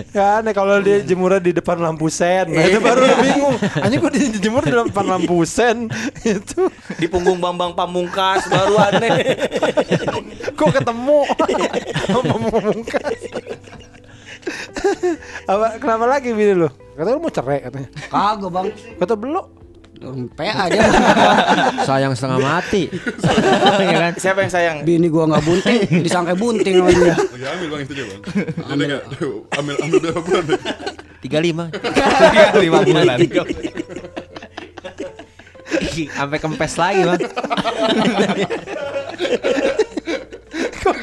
Ya aneh kalau dia jemurnya di depan lampu sen. Nah, itu baru bingung. Anjing kok dijemur di depan lampu sen itu. Di punggung Bambang Pamungkas baru aneh. *laughs* Kok ketemu sama Pamungkas? Apa kenapa lagi bini lu? Kata lu mau cerai katanya. Kagak bang. Kata belum. PA aja. *laughs* Sayang setengah mati. *laughs* ya kan? Siapa yang sayang? Bini gua nggak bunting, disangka bunting sama dia. Lagi ambil bang itu dia bang. Jadi kayak ambil ambil berapa bulan deh. 35. Lima *laughs* bulan. Sampai kempes lagi, Bang.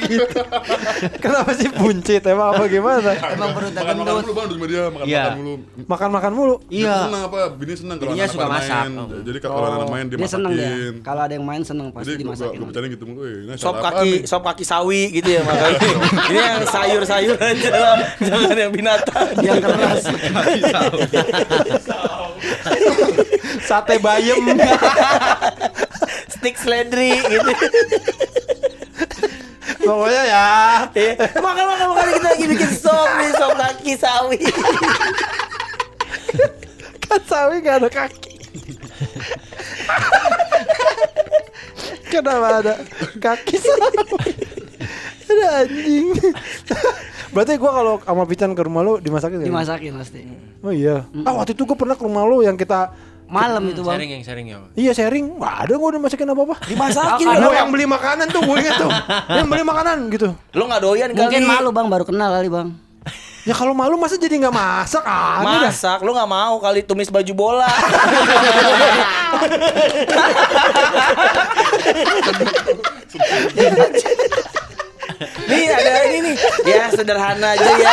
Gitu? *laughs* Kenapa sih buncit emang apa gimana? Emang perutnya Makan makan gendut. mulu bang di dia makan Iya. makan mulu. Makan-makan mulu. Iya. Senang apa? Bini senang kalau anak suka masak. main. Oh. Jadi kalau anak main dia Dia seneng dia. masakin. Kalau ada yang main seneng pasti Jadi dimasakin. gue bercanda gitu mulu. Ini Sop kaki, nih? sop kaki sawi gitu ya makanya. *laughs* Ini yang sayur-sayur *laughs* aja lah, jangan yang binatang. Yang keras. Sate bayem. Stick seledri gitu. Pokoknya ya. Makan makan makan kita lagi bikin sop nih, sop kaki sawi. Kan sawi gak ada kaki. Kenapa ada kaki sawi? Ada anjing. Berarti gua kalau sama Pican ke rumah lu dimasakin ya? Dimasakin pasti. Oh iya. Ah waktu itu gua pernah ke rumah lu yang kita Malam itu bang. Sharing yang sharing ya. Iya sharing, nggak ada gua udah masakin apa-apa Dimasakin *laughs* Gua lu. yang beli makanan tuh, gue inget tuh *laughs* Yang beli makanan gitu Lu nggak doyan kali. Mungkin malu bang, baru kenal kali bang. Ya kalau malu masa jadi nggak masak dah Masak, lu nggak mau kali tumis baju bola. *laughs* nih ada ini nih, ya sederhana aja ya.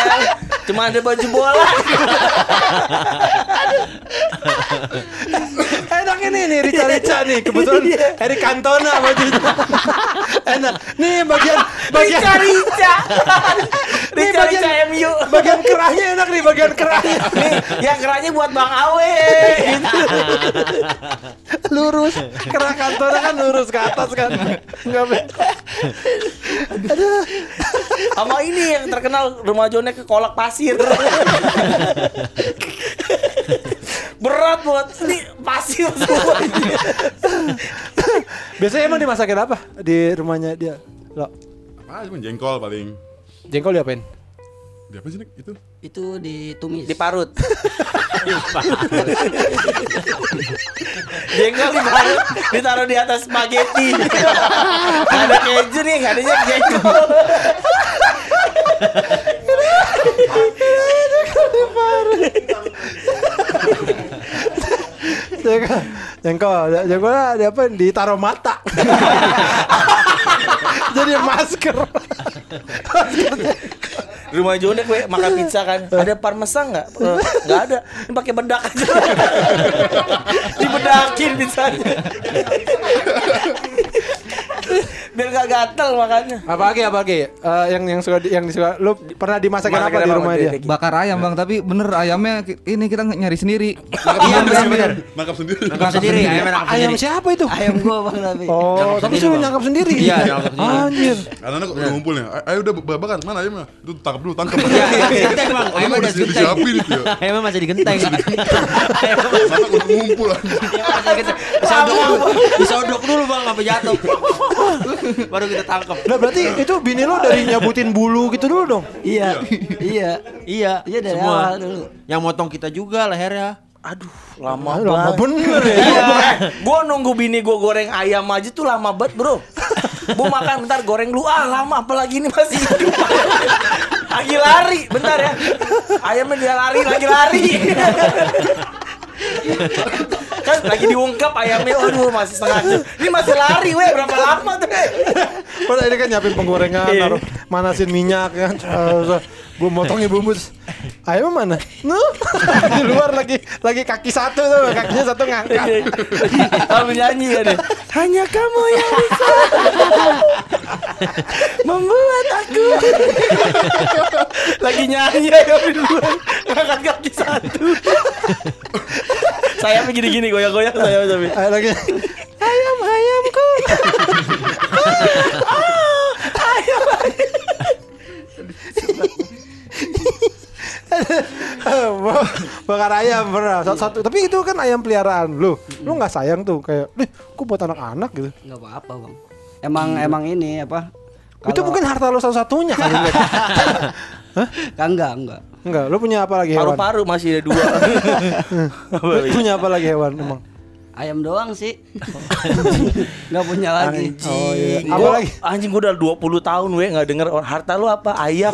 Cuma ada baju bola. Enak ini nih Rica-Rica nih Kebetulan Eric Cantona bajunya Enak Nih bagian Bagian Rica Rica. Nih Rica bagian Rica MU. Bagian kerahnya enak nih Bagian kerahnya Nih, yang kerahnya buat Bang Awe. Gitu. Lurus Kerah Cantona kan lurus ke atas kan Nggak be- Aduh Sama ini yang terkenal rumah Jonek ke kolak pasir. Berat buat ini pasir semua. Biasanya emang dimasakin apa Di rumahnya dia Lo Ah, cuma jengkol paling. Jengkol diapain? Dia apa sih Nik? itu? Itu ditumis. Diparut. *laughs* Jengkol diparut, ditaruh di atas spaghetti. Ada keju nih, nggak adanya jengkol. Jengkol Jengkol Jengkol diapain? Ditaruh mata *laughs* Jadi masker *laughs* Rumah Jonek we makan *laughs* pizza kan. Ada parmesan nggak? Eh, Nggak ada. Ini pakai bedak aja. *laughs* Dibedakin pizzanya. *laughs* Biar gak gatel makannya. Apa lagi apa lagi? Eh, yang yang suka di- yang disuka lu pernah dimasakin Masakin apa di rumah dia? Bakar ayam bang, tapi bener ayamnya ini kita nyari sendiri. Iya bener. Nangkap sendiri. Nangkap sendiri, Ayam siapa itu? Ayam gua bang tapi. Oh, tapi suruh nyangkap sendiri. Iya, nangkap sendiri. Anjir. Anak-anak udah ngumpul nih. Ayo udah babakan. Mana ayamnya? Itu tangkap dulu, tangkap. Iya, iya, genteng bang. Ayamnya udah di- genteng. ya. Ayamnya masih di genteng. Anak udah ngumpul anjing. Disodok dulu, disodok dulu bang, sampai jatuh. *laughs* *laughs* Baru kita tangkap. Lah berarti itu bini lo dari nyabutin bulu gitu dulu dong. Iya, iya, Iya, iya dari semua. awal dulu. Yang motong kita juga lehernya. Aduh, lama Ah, Lama banget. bener ya. Iya, gue nunggu bini gue goreng ayam aja tuh lama banget bro Gue makan bentar goreng lu ah lama apalagi ini masih hidup Lagi lari bentar ya Ayamnya dia lari lagi lari *laughs* Kan lagi diungkap ayamnya Aduh masih setengah jam Ini masih lari weh berapa lama tuh weh ini kan nyiapin penggorengan, Iya. naruh manasin minyak kan. Gue motongnya bumbu. Ayam mana? Nuh. *laughs* Di luar lagi lagi kaki satu tuh, kakinya satu ngangkat. Sambil nyanyi ya deh Hanya kamu yang bisa Membuat aku Lagi nyanyi ya di luar Ngangkat kaki satu Sayapnya gini-gini goyang-goyang sayapnya tapi Ayo lagi. Ayam ayamku. Ba- Bakar ayam pernah. Satu, satu. Tapi itu kan ayam peliharaan lu. Lu nggak sayang tuh kayak, "Nih, kok buat anak-anak gitu." Enggak apa-apa, Bang. Emang emang ini apa? Itu kalau- mungkin harta lu satu-satunya *laughs* kali lihat. enggak, enggak. Enggak, lu punya apa lagi hewan? Paru-paru masih ada dua *laughs* Lu punya apa lagi hewan emang? Ayam doang sih. *laughs* Nggak punya lagi. Oh iya. Apa Gua, lagi? anjing gue udah 20 tahun we nggak denger oh, harta lu apa ayam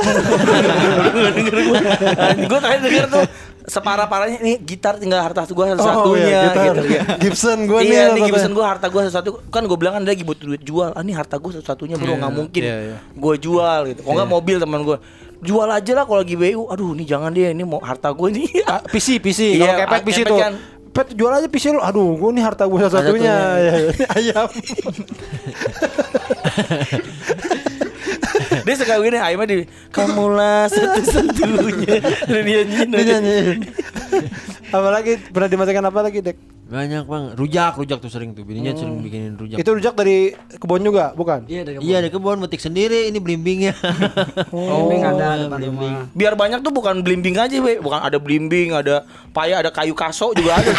*laughs* Nggak denger gue anjing gue terakhir denger tuh separah parahnya nih gitar tinggal harta gue satu satunya iya, gitar. gitu ya. Gibson gue nih. iya nih katanya. Gibson gue harta gue satu kan gue bilang kan dia lagi butuh duit jual ah ini harta gue satu satunya bro nggak mungkin iya, iya. gue jual gitu kok nggak mobil teman gue jual aja lah kalau lagi BU aduh ini jangan dia ini mau harta gue ini Ah, PC, PC. Iya, Kalau kepet ah, PC tuh. kan. Pet jual aja PC lu. Aduh, gua nih harta gua satu-satunya. Ya, ya. Ini ayam. *laughs* dia suka gini ayamnya di kamulah satu-satunya *laughs* Dan dia nyanyiin. Apalagi pernah dimasakan apa lagi, Dek? Banyak bang, rujak, rujak tuh sering tuh. Bininya sering bikinin rujak. Itu rujak dari kebun juga, bukan? Iya dari Iya ada kebun metik sendiri, ini belimbingnya. *laughs* Oh, ada depan rumah. biar banyak tuh bukan blimbing aja we bukan ada blimbing ada paya ada kayu kaso juga ada *laughs*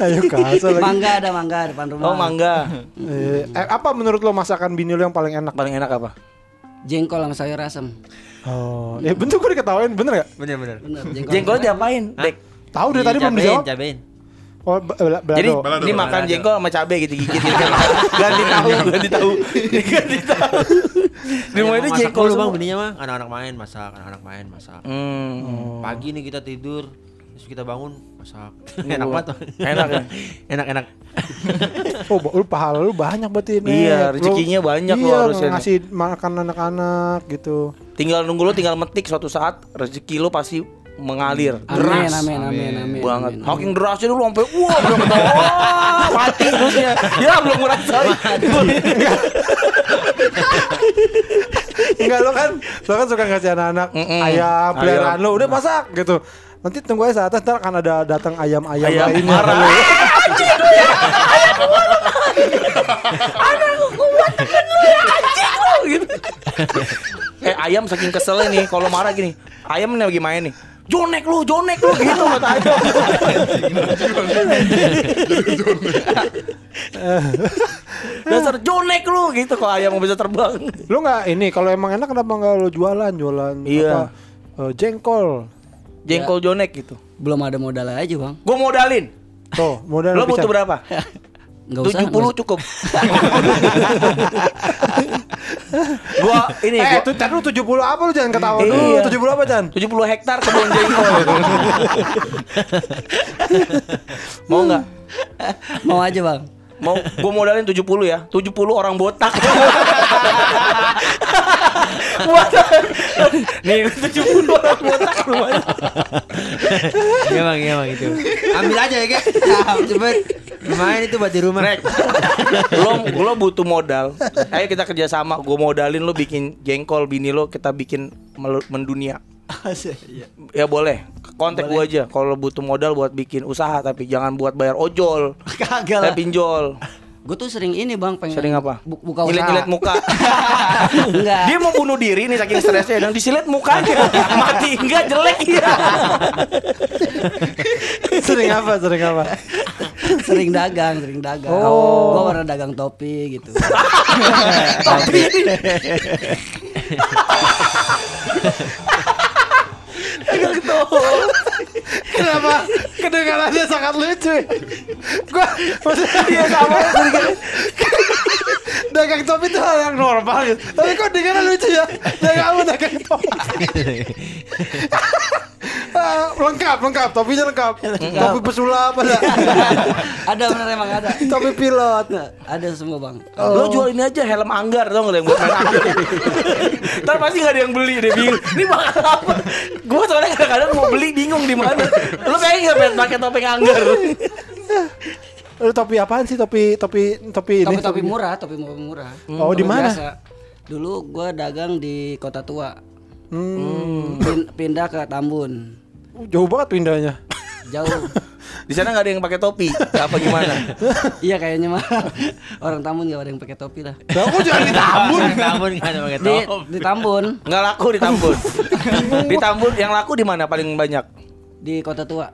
Ayo kasar lagi. Mangga ada mangga depan rumah. oh mangga Eh, eh, apa menurut lo masakan bini lo yang paling enak? paling enak apa Jengkol sama sayur asem. Oh, ya bentuk gue diketawain bener gak? Bener bener. Bener, jengkol. jengkol diapain dek Tahu dari tadi belum dijawab. Cabein. Oh, ba- bela- belado. jadi Balado, ini makan jengkol sama cabe gitu gigit gitu kan ganti tahu ganti tahu ganti tahu di rumah ini jengkol bang, semua bininya mah anak-anak main masak, anak-anak main masak. hmm. Pagi nih kita tidur, terus kita bangun masak. *laughs* enak banget. Bang. Enak ya? *laughs* enak enak. *laughs* Oh, lu pahala lu banyak berarti ini. Iya, rezekinya banyak lo iya, harusnya. ngasih makan anak-anak gitu. tinggal nunggu lo tinggal metik suatu saat rezeki lo pasti mengalir Amin, amin, amin, amin. banget. amin. Saking derasnya dulu sampai wah belum ketawa. Wah, *laughs* mati terusnya. Ya belum ngerasain. *laughs* Enggak lo kan, lo kan suka ngasih anak-anak Mm-mm. ayam peliharaan Ayam. lo udah masak gitu. Nanti tunggu aja saat ntar akan ada datang ayam-ayam Ayam lainnya. marah. gitu. *laughs* Eh ayam saking keselnya nih kalau marah gini. Ayam nih lagi main nih. Jonek lu, jonek lu gitu kata ayam. Dasar jonek lu gitu kalau ayam mau bisa terbang. Lo nggak ini kalau emang enak kenapa nggak lo jualan jualan Iya. apa eh, jengkol. Jengkol jonek gitu. Belum ada modal aja, Bang. Gue modalin. Tuh, modal Lo lebih butuh berapa? *laughs* Enggak usah. 70 cukup. *laughs* *laughs* gua ini Eh, gua itu Chan lu 70 apa lu jangan ketawa Iya. dulu. 70 apa Chan? 70 hektar kebun jengkol. *laughs* Mau nggak? Mau aja, Bang. Mau gua modalin 70 ya. 70 orang botak. Buat *laughs* Nih 70 orang botak rumahnya. Iya bang, iya bang itu. Ambil aja ya kek. Cepet. Lumayan itu buat di rumah. Rek, lo, lo butuh modal. Ayo kita kerjasama. Gue modalin lo bikin jengkol bini lo kita bikin mendunia. *laughs* Ya boleh. Kontak gue aja. Kalau lo butuh modal buat bikin usaha tapi jangan buat bayar ojol. *laughs* Kagak lah. Eh pinjol. Gue tuh sering ini, Bang, pengen Sering apa? bu- buka usaha. Nyilet-nyilet muka. *laughs* Enggak. Dia mau bunuh diri nih saking stresnya dan disilet mukanya. Mati enggak jelek ya. Sering apa? Sering apa? sering dagang, sering dagang. Oh. Gue pernah dagang topi gitu. Tapi Kenapa? Kedengarannya sangat lucu. Gua maksudnya Iya sama sedikit. dagang topi itu hal yang normal gitu. Tapi kok dengaran lucu ya? Dagang kamu dagang topi. Ah, lengkap, lengkap. Topinya lengkap. Topi pesulap ada. *laughs* ada bener emang ada. topi pilot. Ada semua, Bang. Lo jual ini aja helm anggar tau gak yang buat main anggar *laughs* Ntar pasti gak ada yang beli deh bingung Ini bakal apa Gue soalnya kadang-kadang mau beli bingung di mana Lo pengen gak pengen pakai topeng anggar Lu *laughs* topi apaan sih? Topi topi topi ini. Topi-topi murah, topi murah. Oh, di Topi mana? Dulu gue dagang di Kota Tua. Hmm, Pin- pindah ke Tambun. jauh banget pindahnya. Jauh. *laughs* Di sana gak ada yang pakai topi Apa gimana *laughs* iya kayaknya mah orang Tambun gak ada yang pakai topi lah. Kok jangan ditambun? Tambun kan ada pakai Di, top. di Tambun, Nggak laku di Tambun *laughs* Di Tambun yang laku di mana paling banyak di Kota Tua.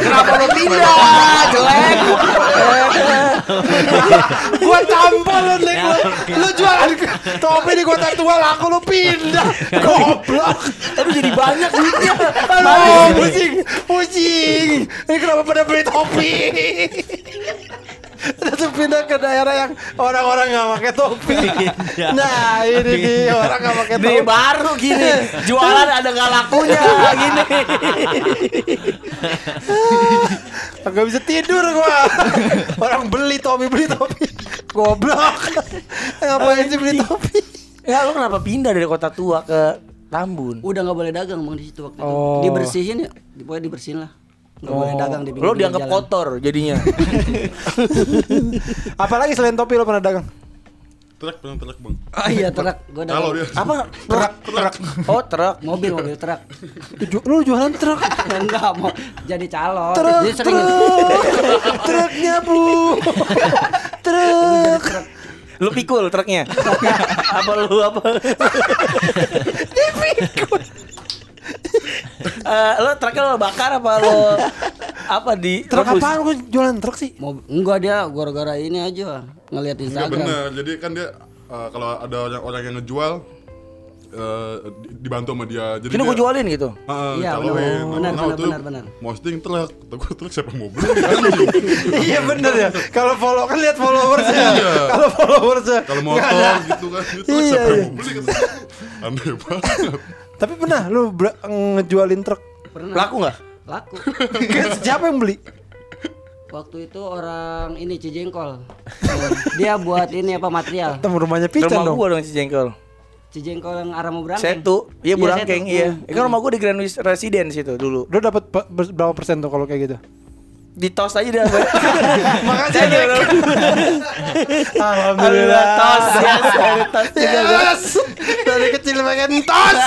Kenapa lo pindah jelek gua tampol lu Nek lu. Lu jualan topi di kota tua laku lu pindah. Goblok. Aduh jadi banyak duitnya. Aduh, pusing, pusing. Ini kenapa pada beli topi? Terus pindah ke daerah yang orang-orang nggak pakai topi. Nah, ini nih orang nggak pakai topi. baru gini Jualan ada gak lakunya *laughs* Gini Gak bisa tidur gua. Orang beli topi, beli topi. Goblok. Ngapain sih beli topi? Ya lu kenapa pindah dari kota tua ke Tambun Udah nggak boleh dagang bang di situ waktu Oh. itu. Dibersihin ya, pokoknya dibersihin lah. Nggak boleh dagang di Lo dianggap jalan. kotor jadinya *laughs* Apalagi selain topi lo pernah dagang? Truk, pernah truk bang. Oh iya truk, gue Kalau dagang dia. Apa? Truk, truk. Oh truk mobil mobil truk. Ju- Lu jualan truk. *laughs* Enggak mau jadi calon. Truk, Jadi sering truk. *laughs* Truknya, Bu. Truk. Lu pikul truknya Apa lu apa Dipikul Eh, lo truknya lo bakar apa lo apa di Truk rebus? apaan lu jualan truk sih? mau enggak dia gara-gara ini aja ngelihat Enggak Instagram. bener. Jadi kan dia eh, kalau ada orang orang yang ngejual eh, di- dibantu sama dia. Jadi dia, gue jualin gitu. Ah, Iya, benar. Nah, Benar, nah, benar, waktu benar, benar. Posting truk, gua, truk siapa mau beli. Iya bener ya. Kalau follow kan lihat followersnya. Iya. Kalau followersnya. Kalau motor gitu kan, itu Iya, siapa iya. yang mau beli. Aneh banget. Tapi pernah lu ber- ngejualin truk. Pernah Laku nggak? laku. *laughs* Siapa yang beli? Waktu itu orang ini Cijengkol. dia buat ini apa material. Temu rumahnya Pican Rumah dong. gua dong Cijengkol. Cijengkol yang arah mau berangkeng. Setu, iya Burangkeng, Setu. iya. Hmm. Itu kan rumah gua di Grand Residence itu dulu. Lu dapat pe- berapa persen tuh kalau kayak gitu? Di tos aja dia. *laughs* Makasih Nek. *laughs* Alhamdulillah tos ya, ada tos juga. Yes. Dari kecil pengen tos.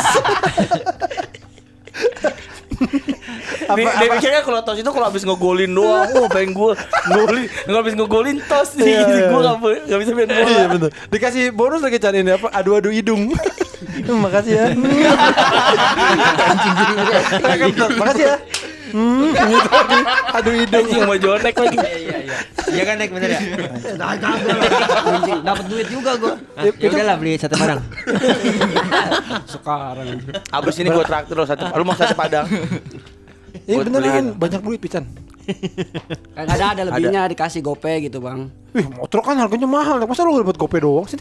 apa, Dia, dia mikirnya kalau tos itu kalau habis ngegolin doang, oh pengen gua ngegolin, nggak habis ngegolin tos nih, Iya, iya, gua iya. nggak boleh- nggak bisa main bola. Iya bener. Dikasih bonus lagi cari ini apa? Adu-adu hidung. *laughs* Makasih ya. Makasih ya. Hmm, *laughs* gitu. Adu hidung. Anjing mau jonek lagi. Iya kan Nek bener ya? Anjing, dapat duit juga gua. Ah, ya udahlah beli sate padang. *laughs* Sekarang. Abis ini gua traktir lo satu, lu mau sate padang? Iya Buat beneran banyak duit pican. Kadang ada lebihnya dikasih gope gitu, Bang. Wih, motor kan harganya mahal. Masa lu dapat gope doang sih?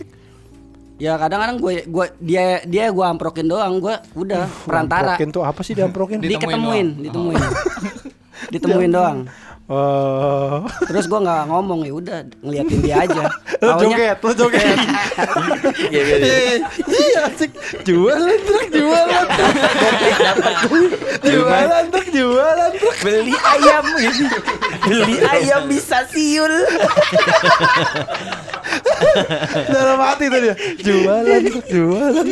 Ya kadang-kadang gue gue dia dia gue amprokin doang, gue udah *laughs* perantara. Amprokin tuh apa sih diamprokin? *laughs* Diketemuin, ditemuin. ditemuin *laughs* doang. Eh, Terus gue nggak ngomong ya udah ngeliatin dia aja. Taunya- joget, lu joget. Iya iya. iya. Iya, asik. Jualan truk, jualan truk. Jualan truk, jualan truk. Beli ayam gitu. Beli ayam bisa siul. Dalam hati tuh dia. Jualan jualan.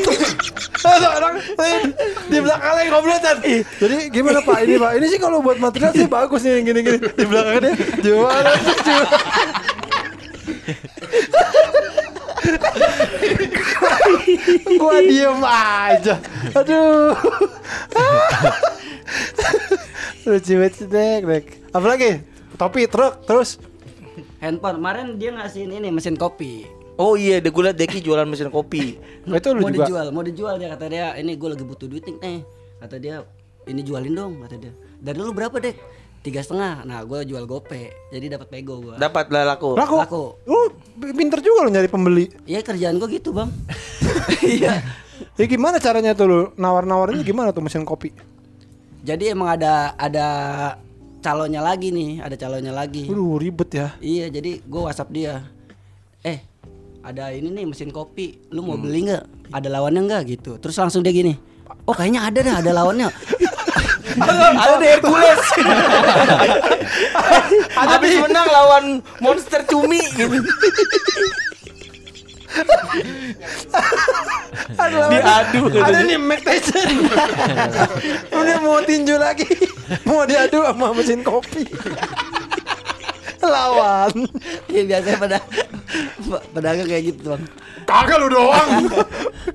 Ada orang lain di belakangnya ngobrolan. Jadi gimana Pak ini Pak? Ini sih kalau buat material sih bagus nih yang gini-gini. Di belakangnya dia jualan jualan. Gua diem aja. Aduh. Lucu banget sih, Dek, Dek. Apalagi? Topi, truk, terus handphone. Kemarin dia ngasihin ini mesin kopi. Oh iya, deh gue liat Deki jualan mesin kopi. Nah, *laughs* itu lu mau juga. dijual, mau dijual dia kata dia. Ini gue lagi butuh duit nih. Kata dia ini jualin dong kata dia. Dari lu berapa dek? Tiga setengah. Nah gue jual gope. Jadi dapat pego gue. Dapat lah laku. Laku. Laku. Lu pinter juga lu nyari pembeli. Iya kerjaan gue gitu bang. *laughs* Iya. Ya gimana caranya tuh lu nawar-nawarinnya gimana tuh mesin kopi? Jadi emang ada ada calonnya lagi nih, ada calonnya lagi. Aduh ribet ya. Iya, jadi gue WhatsApp dia. Eh, ada ini nih mesin kopi. Lu mau beli nggak? Ada lawannya nggak gitu? Terus langsung dia gini. Oh kayaknya ada dah, ada lawannya. *laughs* Ada di Hercules. Habis menang lawan monster cumi gitu. *laughs* Ada Diadu Ada nih Mike Tyson. Udah mau tinju lagi. Mau diadu sama mesin kopi. Lawan. Iya biasanya pada pedagang kayak gitu bang. Kagak lu doang.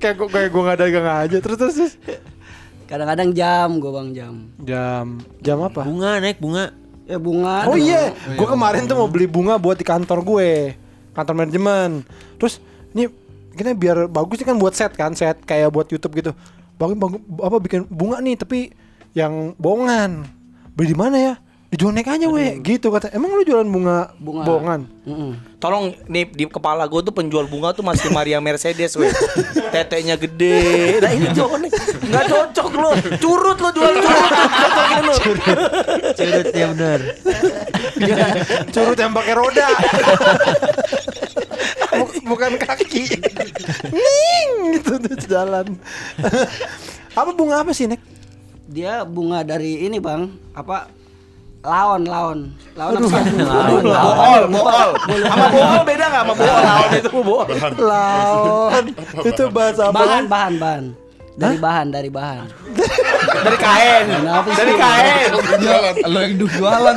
kayak gua kayak gua nggak dagang aja. Terus terus. terus. Kadang-kadang jam gue bang jam. Jam jam apa? Bunga naik bunga. Ya bunga. Oh iya, gue kemarin tuh mau beli bunga buat di kantor gue, kantor manajemen. Terus ini kita biar bagus nih kan buat set kan, set kayak buat YouTube gitu. Bang, bang apa bikin bunga nih tapi yang bohongan. Beli di mana ya? Di Jonek aja weh, gitu kata. Emang lu jualan bunga, Bunga. bohongan? Mm-mm. Tolong nih di kepala gue tuh penjual bunga tuh masih Maria Mercedes weh. *laughs* Tetenya gede. Nah ini nih nggak cocok lo. Curut lo jual curut. Lo. Curut ya bener. Curut yang pakai roda. *laughs* Buk- Bukan kaki. Ning gitu terus jalan. *laughs* apa bunga apa sih, Nek? Dia bunga dari ini bang. Apa? Laon, laon. Laon apa sih? Bool, bool. Sama bool beda nggak sama bool? Lawan itu bool. Laon. Itu bahasa apa? Bahan, bahan, bahan. Dari bahan, dari bahan. *laughs* Dari kain. Dari kain. Lo yang jualan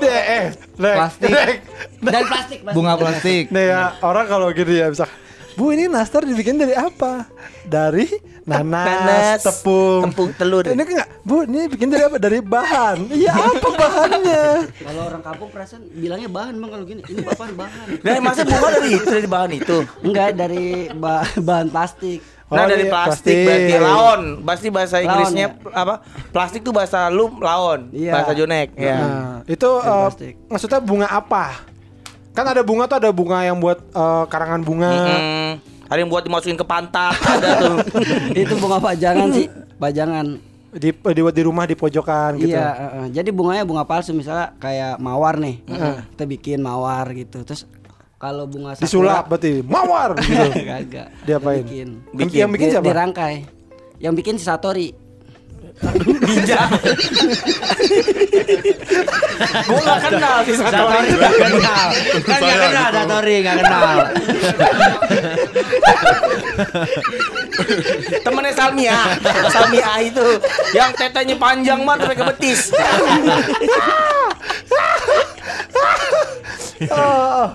Deh, eh, Nek, Plastik. Nek. Dari plastik, plastik. bunga plastik. Nih ya, orang kalau gitu ya bisa Bu ini nastar dibikin dari apa? Dari nanas, Nanas, tepung, tepung, telur. Ini enggak, Bu ini bikin dari apa? Dari bahan. Iya apa bahannya? Kalau orang kampung perasaan bilangnya bahan bang kalau gini. Ini bahan bahan. Nah, masa bunga dari itu dari bahan itu. Enggak dari ba- bahan plastik. Nah Oh, dari dia plastik, plastik. berarti laon. Pasti bahasa Laon, Inggrisnya ya? apa? Plastik tuh bahasa lu laon. Iya. Bahasa Jonek. Ya. Nah, itu plastik. maksudnya bunga apa? Kan ada bunga tuh ada bunga yang buat eh, karangan bunga. Mm, ada yang buat dimasukin ke pantat, *laughs* ada tuh. *laughs* Itu bunga pajangan sih, pajangan. Di di di rumah di pojokan gitu. Iya, eh, eh. jadi bunganya bunga palsu misalnya kayak mawar nih. Kita bikin mawar gitu. Terus kalau bunga sakura- Disulap berarti mawar gitu. *laughs* Kagak. Diapain? Bikin. Bikin. Yang bikin Di- siapa? Dirangkai. Yang bikin si Satori. Ninja. Gua gak kenal sih satu orang. Gak kenal. Kan gak kenal Datori, gak kenal. Temennya Salmia. Salmia itu yang tetenya panjang banget sampai ke betis. Oh,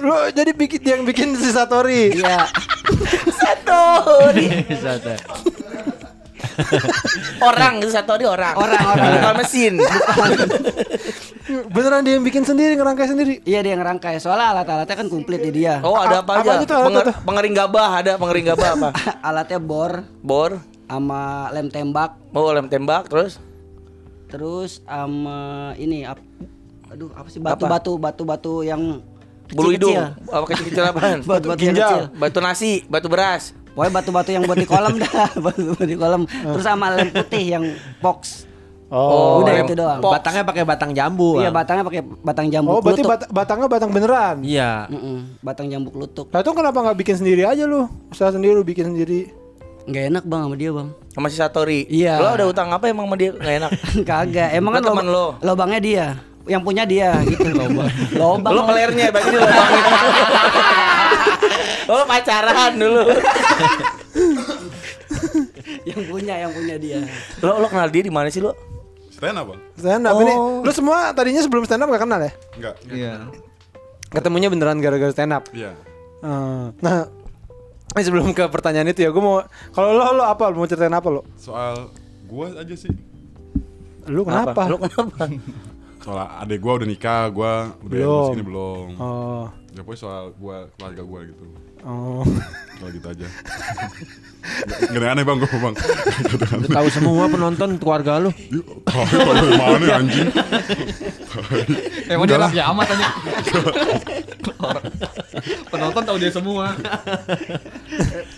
lu jadi bikin yang bikin si Satori. Iya. Satori. Satu. *laughs* Orang itu Satori orang. Orang, orang. Bukan mesin. *laughs* Beneran dia yang bikin sendiri, ngerangkai sendiri. Iya dia ngerangkai. Soalnya alat-alatnya kan komplit di dia. Oh ada apa Apa aja? tuh alat Penger- tuh? pengering gabah ada pengering gabah apa? *laughs* Alatnya bor Bor, sama lem tembak, mau lem tembak terus terus sama ini ap- aduh apa sih batu-batu batu-batu yang bulu hidung. kecil-kecil. Apa kecil-kecil apaan? Batu-batu yang ginjal. kecil. Batu nasi, batu beras. Pokoknya batu-batu yang buat di kolam dah, *laughs* batu-batu di kolam. Terus sama lem putih yang box. Oh, Udah itu doang. pok. Batangnya pakai batang jambu. Iya batangnya pakai batang jambu Oh, berarti bat- batangnya batang beneran. Iya. Mm-mm, batang jambu kelutuk. Nah, itu kenapa nggak bikin sendiri aja lu? Usaha sendiri lu bikin sendiri. Nggak enak bang sama dia bang. Sama si Satori. Iya. Lo ada utang apa emang sama dia nggak enak? *laughs* Kagak. Emang Lo kan teman lo. Lobangnya dia. Yang punya dia gitu. *laughs* Lobang. Lobang. Lo pelernya, berarti dia lubangnya. Oh pacaran dulu. *laughs* yang punya, yang punya dia. Lo lo kenal dia di mana sih lo? Stand up bang? Stand up ini. Lu semua tadinya sebelum stand up gak kenal ya? Enggak. Iya. Ketemunya beneran gara-gara stand up. Iya. Eh, nah, ini sebelum ke pertanyaan itu ya, gue mau kalau lo lo apa? Lu mau ceritain apa lo? Soal gua aja sih. Lu kenapa? Lo kenapa? *laughs* Soal adek gua udah nikah, gua udah Belum. segini belum. Oh, Ya pokoknya soal gua keluarga gua gitu. Oh. *laughs* Kalau gitu aja. Ada aneh bang, gua bang. Tahu semua penonton keluarga lu. Tahu tahu mana ya, anjing? *laughs* Emang dia rapi amat aja. *laughs* Penonton tahu dia semua.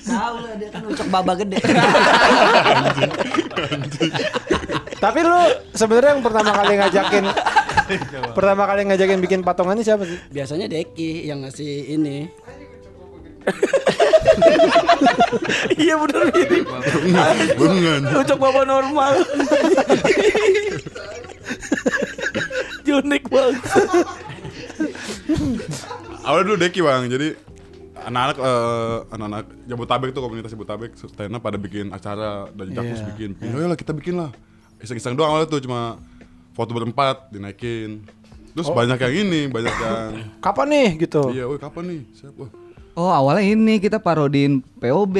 Tahu lah dia kan ucok baba gede. Tapi lu sebenarnya yang pertama kali ngajakin pertama kali ngajakin bikin patungan ini siapa sih? Biasanya Deki yang ngasih ini. *laughs* Iya bener ini. Bengan. Ucok bapak normal. Unik banget. Awalnya dulu Deki bang, jadi anak-anak eh, anak-anak Jabotabek tuh komunitas Jabotabek stand up pada bikin acara dari Jakus Iya. bikin, bikin, oh lah kita bikin lah iseng-iseng doang awalnya tuh cuma foto berempat dinaikin terus banyak yang ini banyak yang Kapan nih gitu? iya, woi kapan nih siapa Oh awalnya ini kita parodin POB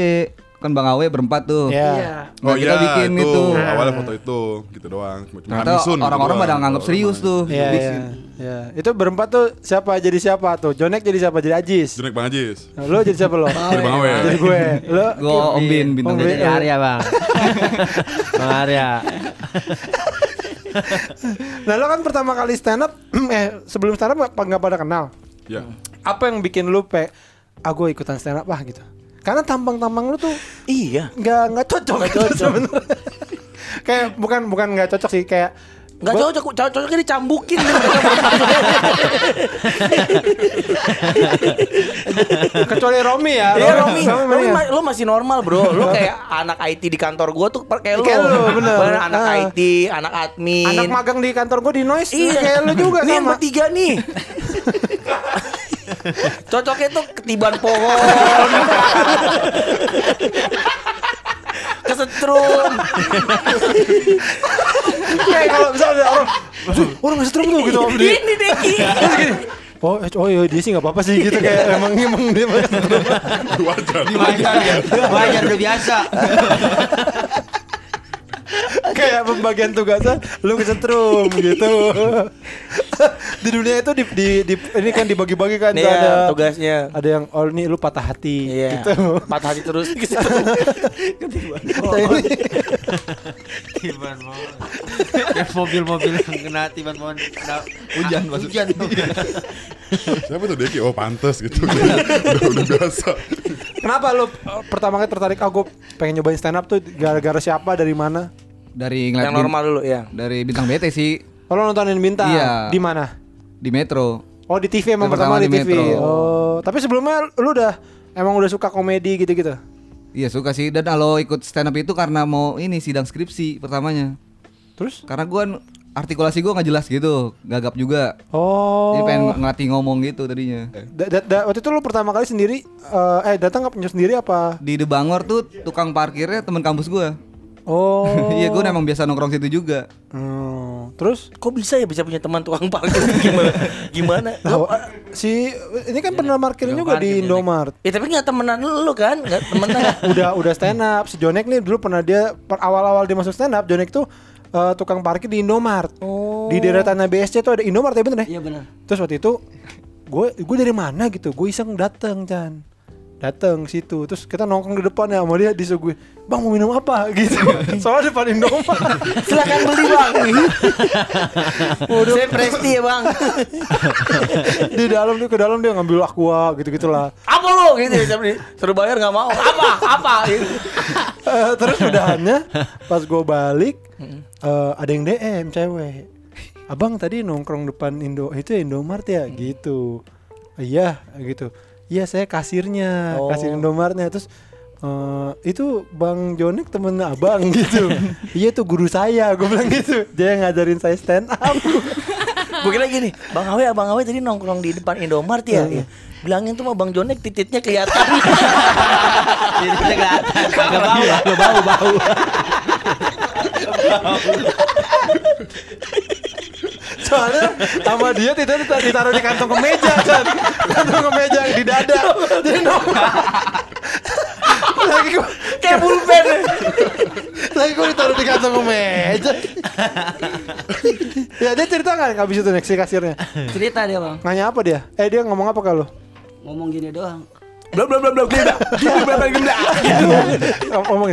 kan Bang Awe berempat tuh. Iya. Nah, kita bikin itu. itu. Awalnya foto itu gitu doang. Cuma cuma Ternyata gitu orang-orang pada nganggap serius tuh. Iya, iya. Iya. Itu berempat tuh siapa jadi siapa tuh? Jonek jadi siapa? Jadi Ajis. Junek Bang Ajis. Nah, lo jadi siapa lo? Jadi Bang Awe. Jadi gue. Lo Gue Om Bin bintang Om Bin. Jadi Arya bang. *laughs* bang Arya. Nah, lo kan pertama kali stand up *clears throat* eh sebelum stand up nggak pada kenal. Ya. Apa yang bikin lu pe ah gue ikutan stand up ah gitu. Karena tampang-tampang lu tuh Iya. nggak nggak cocok gitu sebenarnya. *laughs* kayak bukan bukan nggak cocok sih kayak Enggak cocok, cocok cocoknya dicambukin. kecuali Romi ya. Iya Romi, Romi Romi ya. ma- lo masih normal bro. Lo kayak anak IT di kantor gua tuh kayak lo. Kayak lu, bener. Anak Ah. IT, anak admin. Anak magang di kantor gue di noise Iya, kayak lu juga Nih yang bertiga nih. *laughs* Cocoknya tuh ketiban pohon. Kesetrum. Kayak kalau misalnya ada orang, orang nggak setrum tuh gitu dia. Ini. Terus gini, Oh, oh iya dia sih nggak apa-apa sih gitu kayak emang emang dia. Wajar. Wajar ya. Wajar udah biasa. *laughs* kayak pembagian tugasnya lu kesetrum gitu. *laughs* di dunia itu di, di, di- ini kan dibagi-bagi kan Iya, ada tugasnya. ada yang oh ini lu patah hati Iya. gitu. Patah hati terus *laughs* kesetrum. Nah, ini Tiban pohon. Kayak mobil-mobil yang kena tiban pohon. Kena hujan Hujan. Siapa tuh Deki? Oh pantes gitu. udah, udah biasa. Kenapa lu uh, pertama kali tertarik aku pengen nyobain stand up tuh gara-gara siapa dari mana? Dari ngeliat Yang bin- normal dulu ya. Dari bintang BT sih Oh, lu nontonin bintang Iya. di mana? di Metro. Oh di TV emang Yang pertama, pertama di di TV. Metro. Oh tapi sebelumnya lu udah emang udah suka komedi gitu-gitu. Iya suka sih dan kalau ikut stand up itu karena mau ini sidang skripsi pertamanya. Terus? Karena gua artikulasi gua nggak jelas gitu, gagap juga. Oh. Jadi pengen ngelatih ngomong gitu tadinya. Da- da- da- waktu itu lu pertama kali sendiri eh, eh datang nggak punya sendiri apa? Di The Bangor tuh tukang parkirnya teman kampus gua. Oh. Iya gua emang biasa nongkrong situ juga. Hmm, terus Kok bisa ya bisa punya teman tukang parkir *laughs* gimana? Gimana? Lah, eh, si ini kan pernah parkir juga di Indomaret. Ya tapi nggak temenan lu kan? Nggak temenan. *laughs* udah udah stand up. Si Jonek nih dulu pernah dia per awal-awal dia masuk stand up, Jonek tuh eh, tukang parkir di Indomaret. Di daerah Tanah BSC tuh ada Indomaret ya bener ya? Iya benar. Terus waktu itu gue gue dari mana gitu, gue iseng dateng Chan dateng situ terus kita nongkrong di depan ya sama dia disuguh bang mau minum apa *laughs* gitu soalnya depan Indomaret *laughs* Silakan beli bang. *laughs* Saya presti ya bang. di dalam dia ke dalam dia ngambil aqua gitu gitulah Apa lo gitu? Suruh bayar nggak mau. Apa? Apa? Gitu. Eh, terus udahannya pas gue balik eh, ada yang DM cewek abang tadi nongkrong depan Indo itu ya Indomaret ya gitu iya gitu iya saya kasirnya kasir Indomaretnya terus eh, itu bang Jonek temen abang *laughs* gitu iya tuh guru saya gue bilang gitu dia yang ngajarin saya stand up *laughs* Gue kira gini, Bang Awe, Abang Awe tadi nongkrong di depan Indomaret ya? Iya. Bilangin tuh sama Bang Jonek tititnya kelihatan. *laughs* Kita kelihatan. Agak bau ya. bau bau. Soalnya sama dia tidak ditaruh di kantong kemeja kan kantong kemeja di dada. Jadi nongkrong lagi gue Kayak pulpen. lagi gue ditaruh di kantong kemeja. Ya dia cerita nggak nggak bisa tuh next kasirnya? Cerita dia bang. nanya apa dia? Eh dia ngomong apa kalau Ngomong gini doang. Bla bla bla bla bla. Bla bla bla bla. ngomong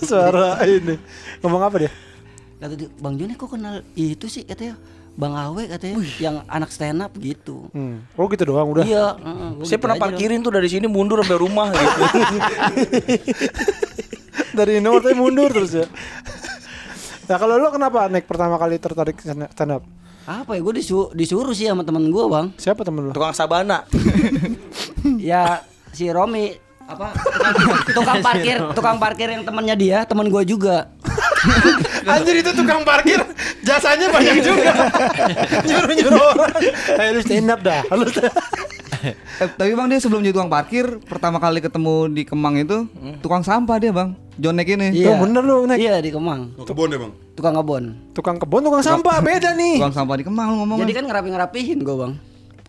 suara ini. Ngomong apa dia Kata dia, Bang Joni kok kenal itu sih katanya. Bang Awe katanya yang anak stand up gitu. hmm. oh gitu doang udah Iya, heeh, gua Saya gitu pernah parkirin tuh dari sini mundur sampai rumah gitu. *laughs* dari nomor tapi mundur terus ya nah kalau lo kenapa naik pertama kali tertarik stand up dong. Apa ya? Gue disu disuruh sih sama temen gue bang. siapa temen lo Tukang sabana. *laughs* ya si Romi apa tukang, tukang parkir *laughs* tukang parkir yang temannya dia teman gue juga Anjir itu tukang parkir jasanya banyak juga. *laughs* Nyuruh-nyuruh orang. Ayo lu stand up dah. Lu Eh, tapi bang dia sebelum jadi tukang parkir pertama kali ketemu di Kemang itu tukang sampah dia bang Jonek ini Tuh, bener lu, Nek. iya di Kemang Mau kebun ya bang? tukang kebon tukang kebun, tukang sampah beda nih. tukang sampah di Kemang lu ngomong jadi kan ngerapi ngerapihin gue bang